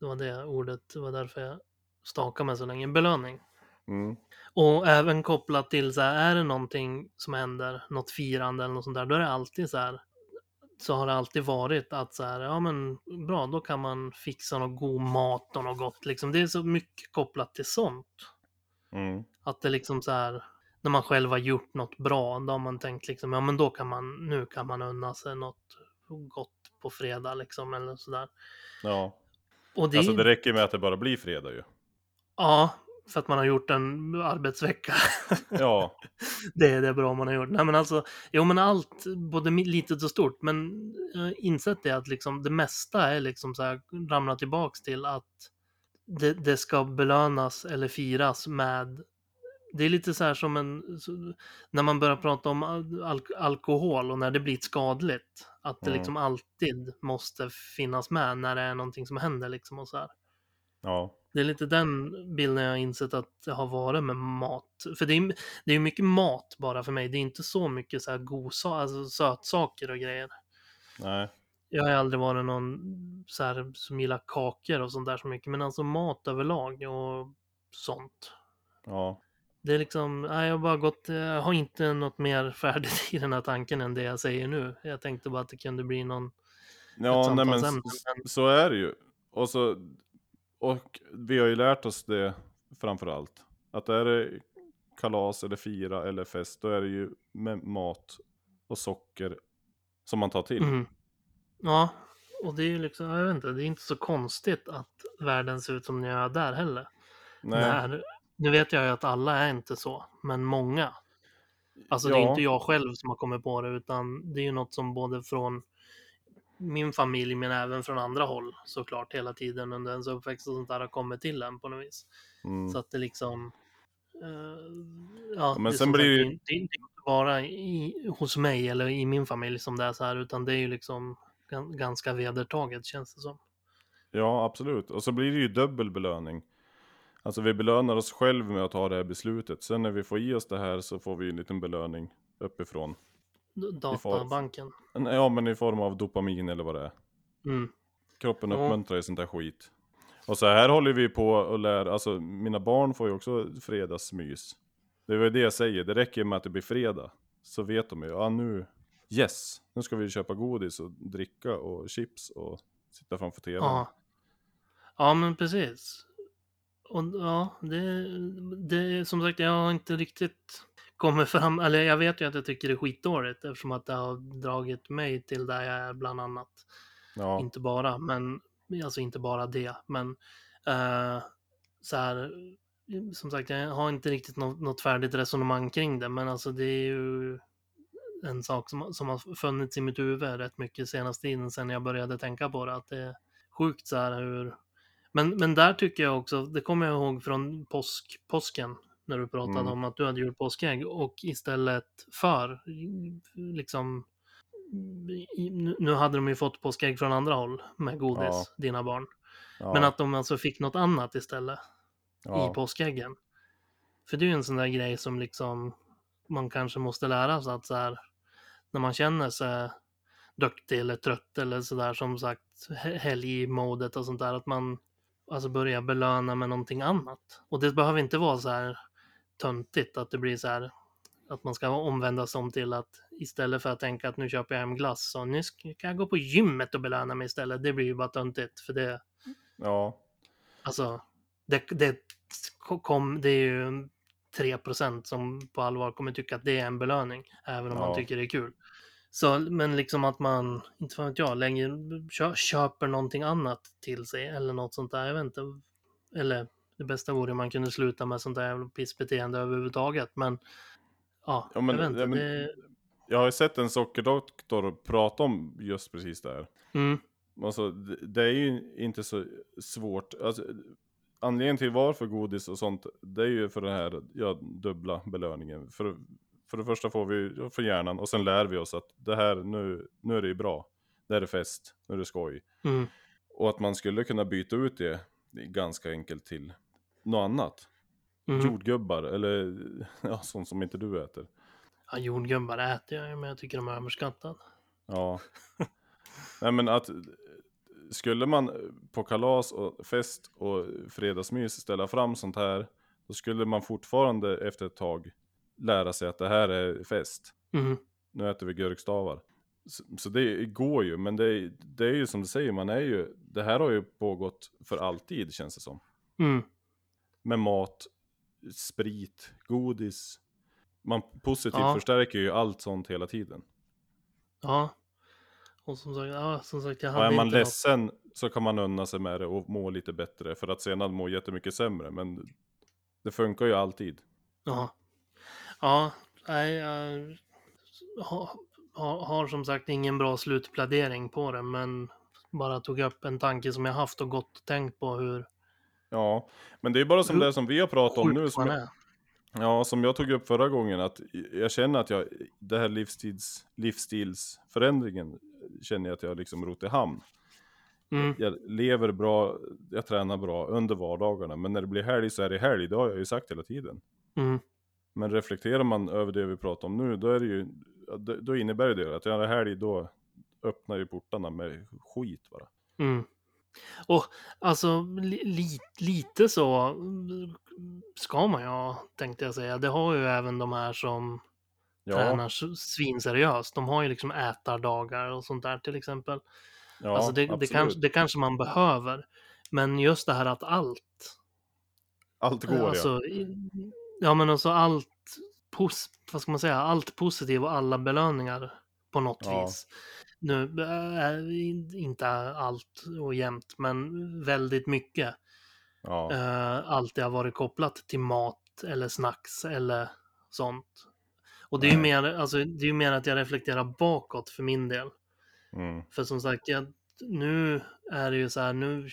S2: Det var det ordet, det var därför jag stakade mig så länge. Belöning.
S1: Mm.
S2: Och även kopplat till så här, är det någonting som händer, något firande eller något sånt där, då är det alltid så här, så har det alltid varit att så här, ja men bra, då kan man fixa någon god mat och något gott liksom. Det är så mycket kopplat till sånt.
S1: Mm.
S2: Att det liksom så här, när man själv har gjort något bra, då har man tänkt liksom, ja men då kan man, nu kan man unna sig något gott på fredag liksom, eller sådär.
S1: Ja,
S2: Och det,
S1: alltså det räcker med att det bara blir fredag ju.
S2: ja, för att man har gjort en arbetsvecka.
S1: Ja,
S2: Det är det bra man har gjort. Nej men alltså, jo men allt, både litet och stort, men jag har insett det att liksom det mesta är liksom så här, ramlar tillbaks till att det, det ska belönas eller firas med det är lite så här som en, när man börjar prata om al- alkohol och när det blir skadligt. Att det
S1: Mm.
S2: liksom alltid måste finnas med när det är någonting som händer liksom och så här.
S1: ja,
S2: Det är lite den bilden jag har insett att det har varit med mat. För det är, det är mycket mat bara för mig. Det är inte så mycket så här gosa, alltså sötsaker och grejer.
S1: nej.
S2: Jag har aldrig varit någon så här, som gillar kakor och sånt där så mycket. Men alltså mat överlag och sånt.
S1: Ja,
S2: Det är liksom, nej, jag har bara gått, jag har inte något mer färdigt i den här tanken än det jag säger nu. Jag tänkte bara att det kunde bli någon,
S1: ja nej, men
S2: men-
S1: så är det ju. Och, så, och vi har ju lärt oss det framför allt. Att är det kalas eller fira eller fest, då är det ju med mat och socker som man tar till.
S2: Mm. Ja, och det är ju liksom, jag vet inte, det är inte så konstigt att världen ser ut som den gör där heller.
S1: Nej,
S2: När, nu vet jag ju att alla är inte så, men många. Alltså det är
S1: Ja.
S2: inte jag själv som har kommit på det, utan det är ju något som både från min familj, men även från andra håll såklart hela tiden under ens uppväxt och sånt där har kommit till en på något vis.
S1: mm.
S2: Så att det liksom... eh, ja,
S1: men
S2: det är
S1: sen blir det ju-
S2: det, det är inte bara i, hos mig eller i min familj som det är så här, utan det är ju liksom gan- ganska vedertaget känns det som.
S1: Ja, absolut. Och så blir det ju dubbel belöning. Alltså vi belönar oss själv med att ta det här beslutet. Sen när vi får i oss det här så får vi en liten belöning uppifrån.
S2: Databanken.
S1: Ja, men i form av dopamin eller vad det är.
S2: Mm.
S1: Kroppen
S2: Ja.
S1: uppmuntrar ju sånt där skit. Och så här håller vi på och lär, alltså mina barn får ju också fredagsmys. Det är väl det jag säger, det räcker med att det blir fredag. Så vet de ju, ja nu, yes, nu ska vi köpa godis och dricka och chips och sitta framför tvn.
S2: Ja. ja, men precis. Och ja, det, det som sagt, jag har inte riktigt kommit fram, eller jag vet ju att jag tycker det är skitdåligt eftersom att det har dragit mig till där jag är bland annat.
S1: Ja,
S2: Inte bara, men alltså inte bara det, men eh, så här, som sagt, jag har inte riktigt något, något färdigt resonemang kring det, men alltså det är ju en sak som, som har funnits i mitt huvud rätt mycket senaste tiden sedan jag började tänka på det, att det är sjukt så här hur men, men där tycker jag också, det kommer jag ihåg från påsk, påsken, när du pratade
S1: Mm.
S2: om att du hade gjort påskägg och istället för, liksom, nu- hade de ju fått påskägg från andra håll med godis,
S1: Ja.
S2: dina barn.
S1: ja,
S2: Men att de alltså fick något annat istället
S1: ja,
S2: i påskäggen. För det är ju en sån där grej som liksom man kanske måste lära sig att så här, när man känner sig duktig eller trött eller sådär som sagt he- helgmodet och sånt där att man alltså börjar belöna med någonting annat. Och det behöver inte vara så här töntigt att det blir så här att man ska omvända sig om till att istället för att tänka att nu köper jag hem glass så nu ska jag gå på gymmet och belöna mig istället. Det blir ju bara töntigt för det
S1: ja,
S2: Alltså, det, det, kom, det är ju 3% som på allvar kommer tycka att det är en belöning, även om man
S1: Ja.
S2: tycker det är kul. Så, men liksom att man, inte vet jag, längre, kö, köper någonting annat till sig eller något sånt där, jag vet inte. Eller det bästa vore man kunde sluta med sånt där jävla pissbeteende överhuvudtaget, men ja,
S1: Ja, men-
S2: jag vet inte.
S1: ja, men-
S2: det,
S1: Jag har ju sett en sockerdoktor prata om just precis det här.
S2: mm,
S1: Alltså, det, det är ju inte så svårt. Alltså, anledningen till varför godis och sånt, det är ju för den här ja, dubbla belöningen. För, för det första får vi för hjärnan och sen lär vi oss att det här, nu, nu är det ju bra. Det är fest, nu är det skoj.
S2: mm,
S1: Och att man skulle kunna byta ut det ganska enkelt till något annat.
S2: Mm.
S1: Jordgubbar, eller ja, sånt som inte du äter.
S2: Ja, jordgubbar äter jag ju, men jag tycker de är överskattade.
S1: Ja. Nej men att skulle man på kalas och fest och fredagsmys ställa fram sånt här, då skulle man fortfarande efter ett tag lära sig att det här är fest.
S2: Mm.
S1: Nu äter vi gurkstavar. Så, så det går ju, men det, är- det är ju som du säger, man är ju, det här har ju pågått för alltid känns det som.
S2: Mm.
S1: Med mat, sprit, godis. Man positivt
S2: Ja.
S1: förstärker ju allt sånt hela tiden.
S2: Ja. Och som sagt, ja, som sagt jag
S1: Och
S2: hade
S1: är man
S2: inte något...
S1: ledsen så kan man unna sig med det och må lite bättre för att sedan må jättemycket sämre. Men det funkar ju alltid.
S2: Ja. Ja, nej, jag har, har, har som sagt ingen bra slutplädering på det, men bara tog upp en tanke som jag haft och gått och tänkt på hur
S1: Ja, men det är bara som det som vi har pratat om nu. Som jag, ja, som jag tog upp förra gången. Att jag känner att jag, det här livsstils, livsstilsförändringen känner jag att jag liksom rott i hamn.
S2: Mm,
S1: Jag lever bra, jag tränar bra under vardagarna. Men när det blir helg så är det helg, det har jag ju sagt hela tiden.
S2: mm,
S1: Men reflekterar man över det vi pratar om nu, då, är det ju, då innebär det att jag är helg, då öppnar ju portarna med skit bara.
S2: mm. Och alltså li, li, lite så mm, ska man ju tänkte jag säga. Det har ju även de här som
S1: Ja,
S2: tränar svinseriöst. De har ju liksom ätardagar och sånt där till exempel.
S1: ja
S2: alltså det, det, kanske, det kanske man behöver. Men just det här att allt
S1: Allt går ja.
S2: Alltså, i- ja men alltså allt, pos, vad ska man säga, allt positivt och alla belöningar på något
S1: Ja.
S2: vis. Nu är inte allt och jämt, men väldigt mycket.
S1: ja.
S2: Uh, alltid har varit kopplat till mat eller snacks eller sånt. Och det är ju mer, alltså, det är mer att jag reflekterar bakåt för min del.
S1: Mm.
S2: För som sagt, jag, nu är det ju så här, nu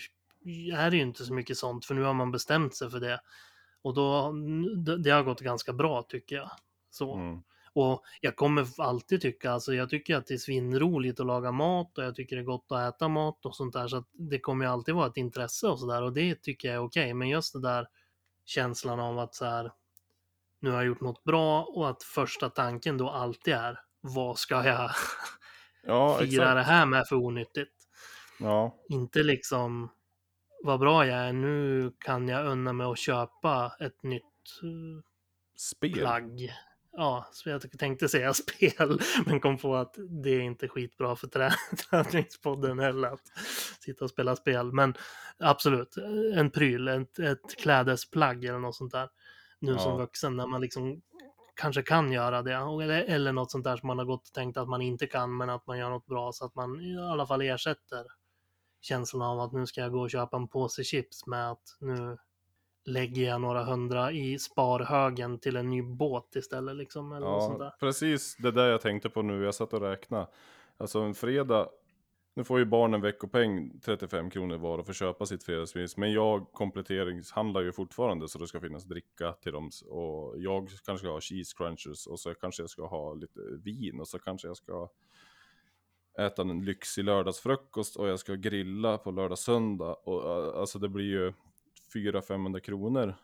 S2: är det ju inte så mycket sånt, för nu har man bestämt sig för det. Och då, det har gått ganska bra tycker jag. Så.
S1: Mm.
S2: Och jag kommer alltid tycka, alltså jag tycker att det är svinroligt att laga mat och jag tycker det är gott att äta mat och sånt där. Så att det kommer ju alltid vara ett intresse och sådär och det tycker jag är okej. Men just det där känslan av att så här, nu har jag gjort något bra och att första tanken då alltid är, vad ska jag
S1: Ja,
S2: fira
S1: exakt.
S2: det här med för onyttigt?
S1: Ja,
S2: Inte liksom, vad bra jag är, nu kan jag unna mig att köpa ett nytt eh,
S1: spel.
S2: plagg. Ja, så jag tänkte säga spel, men kom på att det är inte skitbra för trä träningspodden heller att sitta och spela spel. Men absolut, en pryl, ett, ett klädesplagg eller något sånt där. Nu
S1: Ja.
S2: som vuxen när man liksom kanske kan göra det. Eller, eller något sånt där som man har gått och tänkt att man inte kan, men att man gör något bra så att man i alla fall ersätter känslan av att nu ska jag gå och köpa en påse chips med att nu lägger jag några hundra i sparhögen till en ny båt istället liksom. Eller något sånt där.
S1: Ja, precis det där jag tänkte på nu. Jag satt och räknade. Alltså en fredag, nu får ju barnen veckopeng 35 kronor var och får köpa sitt fredagsmys. Men jag kompletteringshandlar ju fortfarande så det ska finnas dricka till dem. Och jag kanske ska ha cheese crunchers och så kanske jag ska ha lite vin och så kanske jag ska äta en lyxig lördagsfrukost och jag ska grilla på lördag söndag. Och äh, alltså det blir ju 400-500 kronor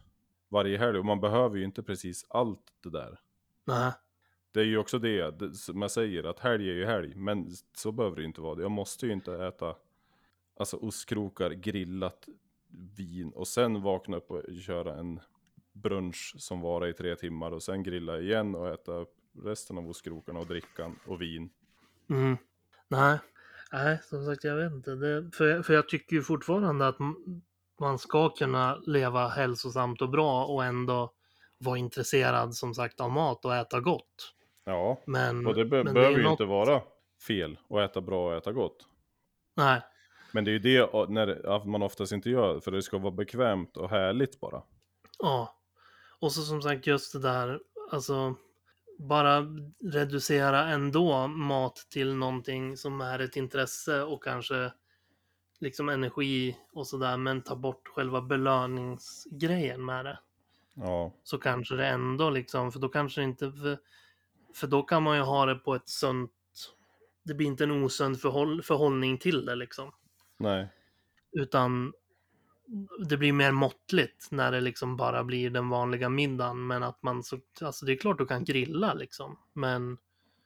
S1: varje helg och man behöver ju inte precis allt det där.
S2: Nej.
S1: Det är ju också det, det som jag säger, att helg är ju helg. Men så behöver det ju inte vara. Jag måste ju inte äta alltså ostkrokar, grillat vin och sen vakna upp och köra en brunch som varar i tre timmar och sen grilla igen och äta upp resten av ostkrokarna och drickan och vin.
S2: Mm. Nej. Nej, som sagt jag vet inte. Det, för, för jag tycker ju fortfarande att man ska kunna leva hälsosamt och bra och ändå vara intresserad som sagt av mat och äta gott.
S1: Ja,
S2: Men,
S1: och det be-
S2: men
S1: behöver
S2: är
S1: ju
S2: något-
S1: inte vara fel att äta bra och äta gott.
S2: Nej,
S1: Men det är ju det när, man oftast inte gör, för det ska vara bekvämt och härligt bara.
S2: Ja. Och så som sagt just det där, alltså bara reducera ändå mat till någonting som är ett intresse och kanske liksom energi och sådär, men ta bort själva belöningsgrejen med det.
S1: Ja,
S2: Så kanske det ändå liksom, för då kanske det inte, för, för då kan man ju ha det på ett sunt, det blir inte en osund förhåll, förhållning till det liksom.
S1: nej.
S2: Utan det blir mer måttligt när det liksom bara blir den vanliga middagen. Men att man så, alltså det är klart du kan grilla liksom. Men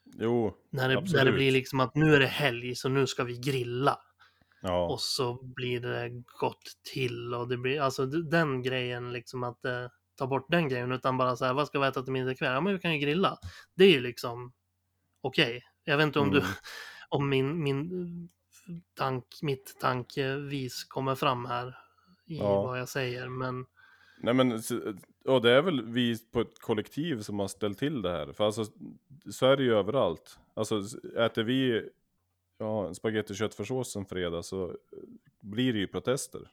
S1: Jo,
S2: när det, när det blir liksom att nu är det helg så nu ska vi grilla.
S1: Ja.
S2: Och så blir det gott till och det blir, alltså den grejen liksom att eh, ta bort den grejen utan bara så här, vad ska vi äta till middag ikväll? Ja men vi kan ju grilla. Det är ju liksom okej. Jag vet inte om du,
S1: Mm.
S2: om min, min eh, tank, mitt tankevis kommer fram här i
S1: Ja.
S2: vad jag säger, men
S1: Nej men, och det är väl vi på ett kollektiv som har ställt till det här. För alltså, så är det ju överallt. Alltså, äter vi ja, spagetti och köttfärssås en fredag så eh, blir det ju protester.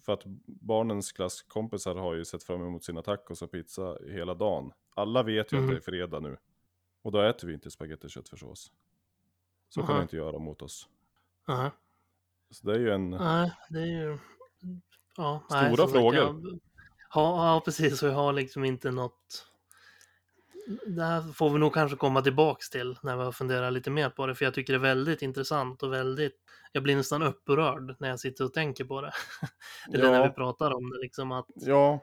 S1: För att barnens klasskompisar har ju sett fram emot sina tacos och pizza hela dagen. Alla vet ju
S2: Mhm.
S1: att det är fredag nu. Och då äter vi inte spagetti och köttfärssås. Så kan
S2: Aha.
S1: man inte göra mot oss.
S2: nej,
S1: Så det är ju en...
S2: nej, det är ju ja,
S1: Stora
S2: nej,
S1: frågor.
S2: jag- Ja, ja, precis. Och jag har liksom inte något... Det här får vi nog kanske komma tillbaks till när vi har funderat lite mer på det, för jag tycker det är väldigt intressant och väldigt... Jag blir nästan upprörd när jag sitter och tänker på det. Eller när vi
S1: Ja,
S2: pratar om det, liksom att,
S1: ja,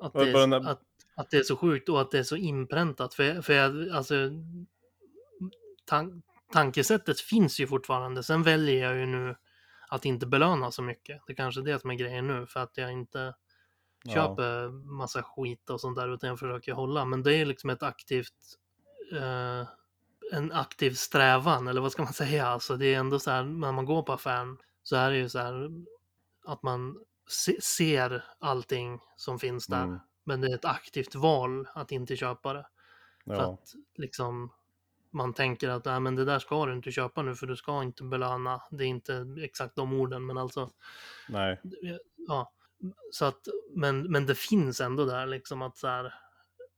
S2: att,
S1: Ja,
S2: det, är, att, att det är så sjukt och att det är så inpräntat. För, för jag, alltså, tan tankesättet finns ju fortfarande. Sen väljer jag ju nu att inte belöna så mycket. Det är kanske är det som är grejen nu, för att jag inte
S1: ja.
S2: köper massa skit och sånt där, utan jag försöker hålla. Men det är liksom ett aktivt, eh, en aktiv strävan, eller vad ska man säga? Alltså det är ändå så här, när man går på affären så är det ju så här att man se, ser allting som finns där.
S1: Mm.
S2: Men det är ett aktivt val att inte köpa det. För
S1: Ja,
S2: att liksom man tänker att Nej, men det där ska du inte köpa nu för du ska inte belöna. Det är inte exakt de orden men alltså
S1: nej.
S2: ja. Så att, men, men det finns ändå där liksom att så här,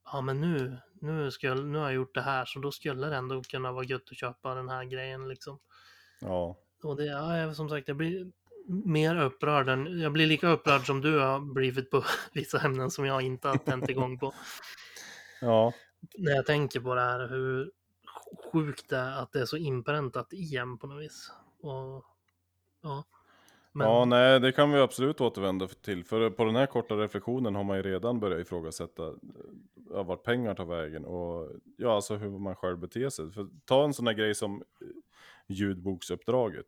S2: ja men nu, nu, ska jag, nu har jag gjort det här så då skulle det ändå kunna vara gött att köpa den här grejen liksom.
S1: Ja.
S2: Och det, ja, som sagt, jag blir mer upprörd än, jag blir lika upprörd som du har blivit på vissa ämnen som jag inte har tänt igång på.
S1: Ja.
S2: När jag tänker på det här, hur sjukt det är att det är så inpräntat i en på något vis. Och, ja. Men,
S1: Ja, nej, det kan vi absolut återvända till. För på den här korta reflektionen har man ju redan börjat ifrågasätta eh, ja, vart pengar tar vägen och ja, alltså hur man själv beter sig. För ta en sån här grej som eh, ljudboksuppdraget.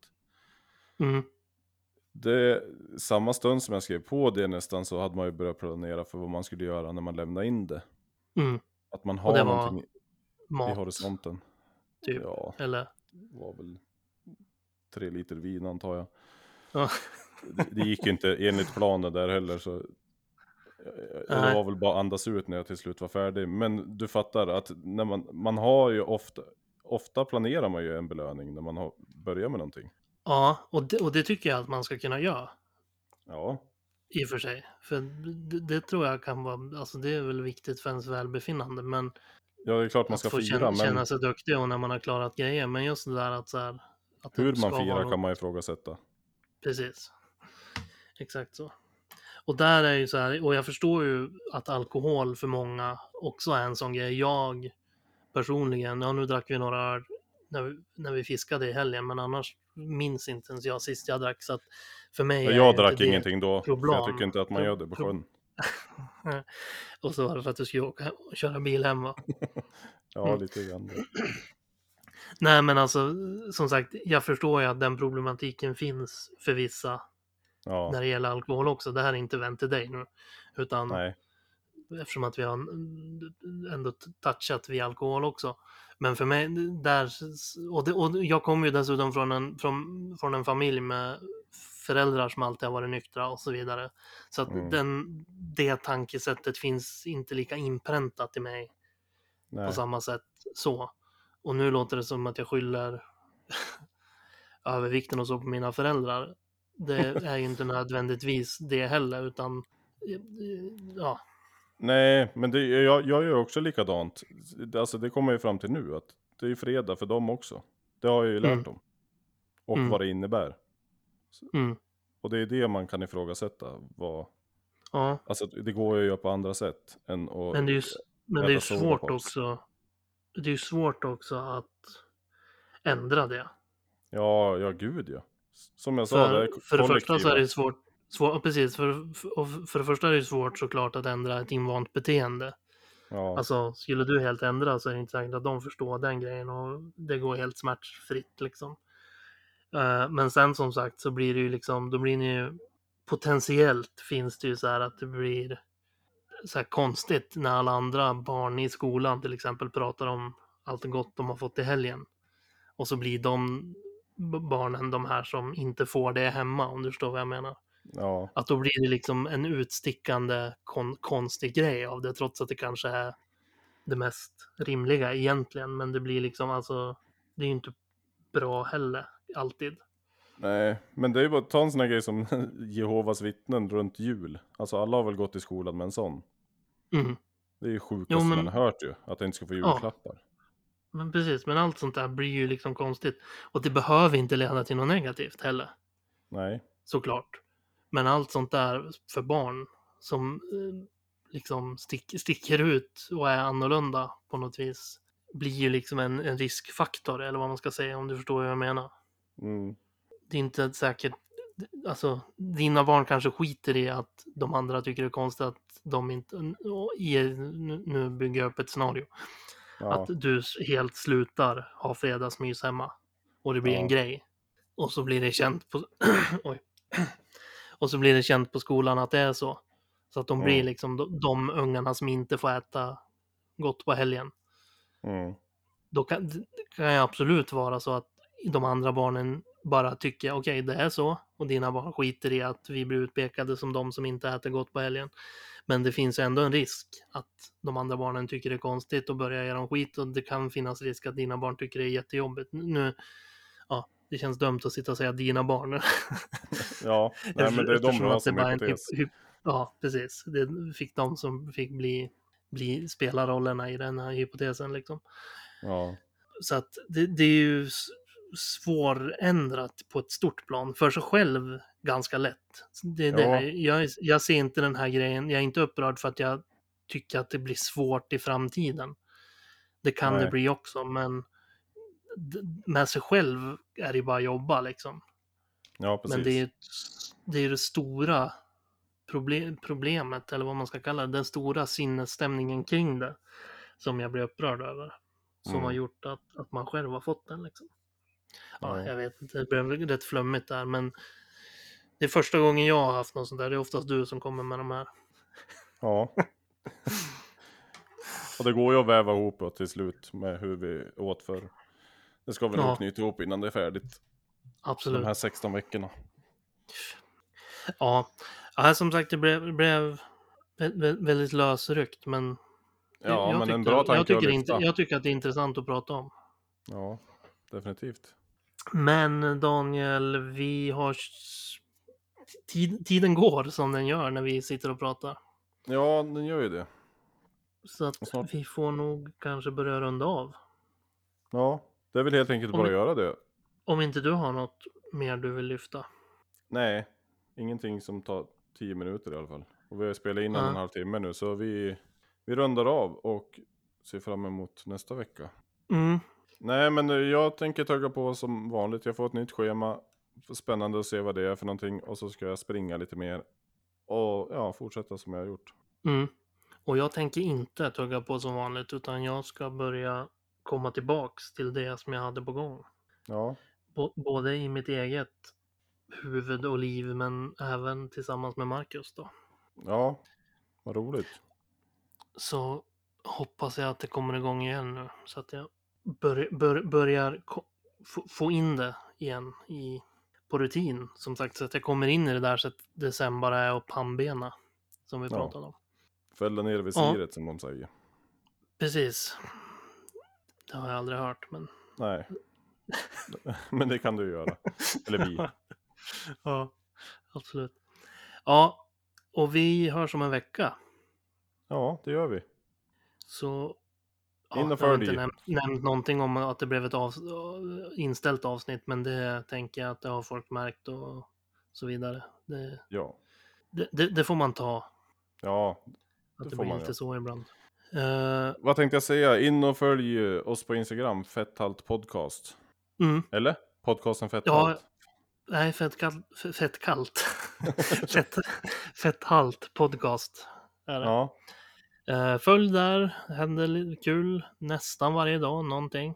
S2: mm,
S1: Det, samma stund som jag skrev på det nästan så hade man ju börjat planera för vad man skulle göra när man lämnar in det.
S2: mm,
S1: Att man har någonting i
S2: mat,
S1: horisonten.
S2: typ.
S1: Ja,
S2: Eller,
S1: det var väl tre liter vin antar jag.
S2: Ja.
S1: det, det gick ju inte enligt planen där heller så
S2: Nej.
S1: var väl bara andas ut när jag till slut var färdig. Men du fattar att när man, man har ju ofta, ofta planerar man ju en belöning när man har börjat med någonting.
S2: ja och, det, och det tycker jag att man ska kunna göra.
S1: Ja,
S2: I och för sig. För det, det tror jag kan vara, alltså det är väl viktigt för ens välbefinnande. Men
S1: ja det är klart man
S2: att
S1: ska
S2: få
S1: fira,
S2: känna,
S1: men
S2: känna sig duktig och när man har klarat grejer. Men just det där att så här. Att det
S1: hur man firar
S2: något-
S1: kan man ifrågasätta.
S2: Precis. Exakt så. Och där är ju så här, och jag förstår ju att alkohol för många också är en sån grej. Jag personligen, ja nu drack vi några när vi, när vi fiskade i helgen, men annars minns inte ens jag sist jag drack. Så att för mig
S1: jag
S2: inte
S1: drack ingenting då, för jag
S2: problem.
S1: tycker inte att man gör det på sjön.
S2: och så var det för att du skulle åka och köra bil hem va?
S1: Ja, lite grann.
S2: Nej men alltså, som sagt, jag förstår ju att den problematiken finns för vissa
S1: Ja,
S2: när det gäller alkohol också. Det här är inte vänt till dig nu. Utan
S1: nej.
S2: eftersom att vi har ändå touchat vid alkohol också. Men för mig, där, och, det, och jag kommer ju dessutom från en, från, från en familj med föräldrar som alltid har varit nyktra och så vidare. Så att
S1: Mm.
S2: den, det tankesättet finns inte lika inpräntat i mig
S1: nej.
S2: på samma sätt så. Och nu låter det som att jag skyller övervikten och så på mina föräldrar. Det är ju inte nödvändigtvis det heller, utan ja,
S1: Nej, men det, jag, jag gör också likadant. Alltså det kommer jag ju fram till nu, att det är ju fredag för dem också. Det har jag ju lärt
S2: Mm.
S1: dem. Och
S2: Mm.
S1: vad det innebär.
S2: mm,
S1: Och det är det man kan ifrågasätta. Vad,
S2: ja.
S1: alltså det går ju att göra på andra sätt än att...
S2: Men det är ju, men det är svårt också. Det är ju svårt också att ändra det.
S1: Ja, ja gud ja. Som jag sa, det
S2: För,
S1: är
S2: för det första så är det svårt, Svår, precis, för, för, för det första är det svårt såklart att ändra ett invant beteende.
S1: Ja,
S2: Alltså, skulle du helt ändra så är det inte säkert att de förstår den grejen och det går helt smärtfritt liksom. Eh, men sen som sagt så blir det ju liksom, då blir ni ju potentiellt finns det ju så här att det blir så här konstigt när alla andra barn i skolan till exempel pratar om allt gott de har fått i helgen. Och så blir de barnen de här som inte får det hemma, om du förstår vad jag menar.
S1: ja,
S2: Att då blir det liksom en utstickande kon konstig grej av det, trots att det kanske är det mest rimliga egentligen. Men det blir liksom alltså, det är ju inte bra heller, alltid.
S1: nej, men det är ju bara att ta en sån här grej som Jehovas vittnen runt jul. Alltså alla har väl gått i skolan med en sån.
S2: Mm.
S1: Det är ju sjukaste
S2: men-
S1: man har hört ju, att de inte ska få
S2: Ja.
S1: julklappar.
S2: Men precis, men allt sånt där blir ju liksom konstigt. Och det behöver inte leda till något negativt heller,
S1: Nej,
S2: såklart. Men allt sånt där för barn som eh, liksom stick, sticker ut och är annorlunda på något vis blir ju liksom en, en riskfaktor, eller vad man ska säga, om du förstår vad jag menar.
S1: mm,
S2: Det är inte säkert, alltså dina barn kanske skiter i att de andra tycker det är konstigt att de inte, nu bygger jag upp ett scenario,
S1: ja,
S2: att du helt slutar ha fredagsmys hemma och det blir
S1: Ja.
S2: en grej. Och så blir det känt på. Och så blir det känt på skolan att det är så. Så att de
S1: Ja.
S2: blir liksom de, de ungarna som inte får äta gott på helgen.
S1: mm,
S2: Då kan kan absolut vara så att de andra barnen bara tycker okej, det är så. Och dina barn skiter i att vi blir utpekade som de som inte äter gott på helgen. Men det finns ändå en risk att de andra barnen tycker det är konstigt och börjar ge dem skit. Och det kan finnas risk att dina barn tycker det är jättejobbigt. Nu, ja, det känns dumt att sitta och säga dina barn.
S1: ja, nej men det är de som som
S2: är
S1: hypotes.
S2: hyp- hyp- Ja, precis. Det fick de som fick bli, bli spela rollerna i den här hypotesen liksom.
S1: Ja,
S2: Så att det, det är ju svårändrat på ett stort plan. För sig själv ganska lätt. Det det.
S1: Ja.
S2: Jag, jag ser inte den här grejen, jag är inte upprörd för att jag tycker att det blir svårt i framtiden. Det kan
S1: Nej.
S2: det bli också, men med sig själv är det bara att jobba liksom.
S1: ja precis.
S2: Men det är, det är det stora problem, problemet, eller vad man ska kalla det, den stora sinnesstämningen kring det som jag blir upprörd över. Som
S1: Mm.
S2: har gjort att, att man själv har fått den. Liksom. Ja,
S1: Ja.
S2: Jag vet inte, det blev rätt flummigt där, men det är första gången jag har haft något sånt där. Det är oftast du som kommer med de här.
S1: Ja. Och det går ju att väva ihop då till slut med hur vi åt för. Det ska vi
S2: Ja.
S1: nog knyta ihop innan det är färdigt.
S2: Absolut.
S1: De här 16 veckorna.
S2: Ja. ja, som sagt, det blev, blev vä- vä- väldigt lösryckt, men
S1: Ja,
S2: jag
S1: men en
S2: tyckte-
S1: bra
S2: jag
S1: tanke att
S2: tycker, inte, jag tycker att det är intressant att prata om.
S1: Ja, definitivt.
S2: Men Daniel, vi har... Tid, tiden går som den gör när vi sitter och pratar.
S1: Ja, den gör ju det.
S2: Så att
S1: snart-
S2: vi får nog kanske börja runda av.
S1: Ja, det är väl helt enkelt
S2: Om
S1: bara att göra det.
S2: Om inte du har något mer du vill lyfta.
S1: Nej, ingenting som tar 10 minuter i alla fall. Och vi har spelat in
S2: Ja.
S1: en halv timme nu, så vi, vi rundar av och ser fram emot nästa vecka.
S2: Mm.
S1: Nej, men eh, jag tänker tugga på som vanligt. Jag får ett nytt schema. Spännande att se vad det är för någonting. Och så ska jag springa lite mer. Och ja, fortsätta som jag har gjort.
S2: Mm. Och jag tänker inte tugga på som vanligt utan jag ska börja komma tillbaks till det som jag hade på gång.
S1: Ja,
S2: Bo- både i mitt eget huvud och liv men även tillsammans med Marcus då.
S1: ja, vad roligt.
S2: så hoppas jag att det kommer igång igen nu så att jag bör, bör, börjar få, in det igen i, på rutin. Som sagt, så att jag kommer in i det där så att det sen bara är att pannbena som vi
S1: Ja.
S2: pratade om.
S1: Fälla ner
S2: Ja.
S1: visiret som de säger.
S2: Precis. Det har jag aldrig hört, men
S1: Nej, men det kan du göra. Eller vi.
S2: ja, absolut. Ja, och vi hörs om en vecka.
S1: Ja, det gör vi.
S2: Så
S1: Och
S2: jag har inte nämnt, nämnt någonting om att det blev ett av, inställt avsnitt, men det tänker jag att det har folk märkt och så vidare. Det,
S1: Ja,
S2: det, det, det får man ta,
S1: ja.
S2: att
S1: Det
S2: det,
S1: får
S2: blir
S1: man
S2: lite
S1: göra.
S2: så ibland. Eh,
S1: Vad tänkte jag säga? In och följ oss på Instagram, Fetthalt Podcast.
S2: mm,
S1: Eller? Podcasten Fetthalt.
S2: nej, fett kallt. Fett kallt. fett, fett halt podcast. Är det.
S1: Ja,
S2: Eh, följ där, händer lite kul nästan varje dag, någonting.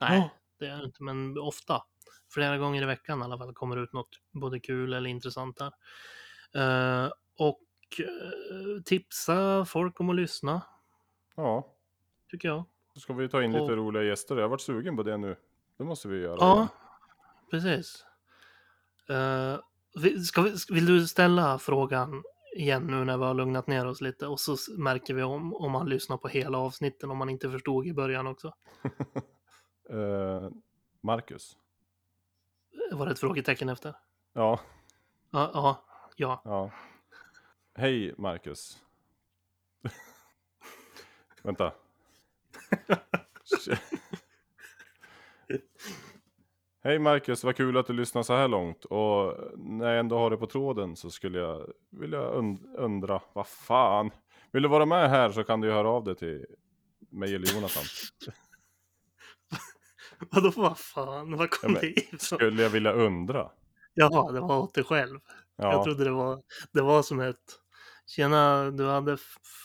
S2: Nej,
S1: Ja.
S2: det är det inte, men ofta. Flera gånger i veckan i alla fall kommer ut något både kul eller intressant där. Eh, och eh, tipsa folk om att lyssna,
S1: ja.
S2: tycker jag.
S1: Så ska vi ta in lite
S2: Och-
S1: roliga gäster. Jag har varit sugen på det nu. Det måste vi göra.
S2: Ja, precis. Vi- ska vi, vill du ställa frågan igen nu när vi har lugnat ner oss lite och så märker vi om, om man lyssnar på hela avsnitten om man inte förstod i början också.
S1: Eh, Marcus.
S2: Var det ett frågetecken efter?
S1: Ja,
S2: Ja, ja, ja.
S1: ja. Hej Marcus. Vänta. Hej Marcus, vad kul att du lyssnar så här långt. Och när jag ändå har det på tråden så skulle jag vilja und- undra, vad fan. Vill du vara med här så kan du höra av dig till mig eller Jonathan.
S2: Vadå vad fan, vad kom
S1: Ja,
S2: det ifrån?
S1: Skulle jag vilja undra?
S2: Jaha, det var åt dig själv. Jag
S1: Ja,
S2: trodde det var, det var som ett Tjena, du hade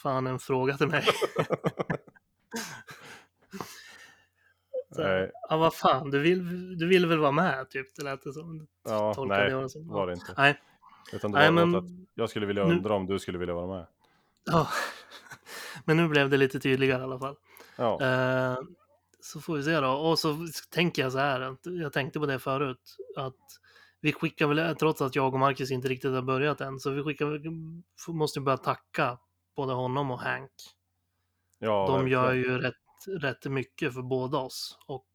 S2: fan en fråga till mig. Så,
S1: nej,
S2: ja, vad fan, du vill, du vill väl vara med typ? Det lät det som.
S1: ja, nej,
S2: det som.
S1: var det inte.
S2: Nej,
S1: Utan det
S2: nej
S1: var
S2: men,
S1: att jag skulle vilja
S2: nu-
S1: undra om du skulle vilja vara med.
S2: ja. men nu blev det lite tydligare i alla fall.
S1: Ja,
S2: Eh, så får vi se då. Och så tänker jag så här, att jag tänkte på det förut, att vi skickar väl, trots att jag och Marcus inte riktigt har börjat än, så vi skickar, måste börja tacka både honom och Hank.
S1: ja
S2: De
S1: verkligen.
S2: gör ju rätt, rätt mycket för båda oss och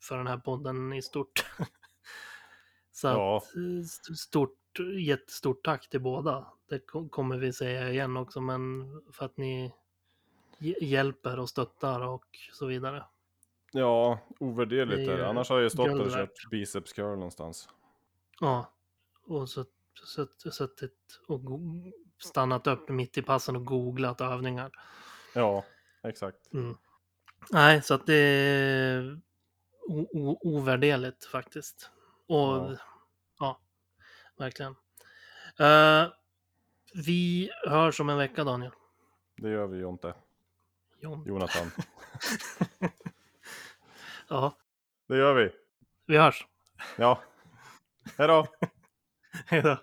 S2: för den här podden i stort. så
S1: Ja.
S2: att, eh, st- stort, jättestort tack till båda. Det ko- kommer vi säga igen också, men för att ni hj- hjälper och stöttar och så vidare.
S1: Ja, ovärderligt är det. Annars har jag ju stått och kört biceps curl någonstans.
S2: Ja, och så, så, suttit och stannat upp mitt i passen och googlat övningar.
S1: Ja, exakt.
S2: Mm. Nej, så att det är ovärderligt faktiskt. Och
S1: Ja.
S2: ja, verkligen. Eh, vi hörs om en vecka Daniel.
S1: Det gör vi Jonte.
S2: Jon.
S1: Jonathan.
S2: Ja,
S1: Det gör vi.
S2: vi hörs.
S1: Ja. Hej då.
S2: Hej då.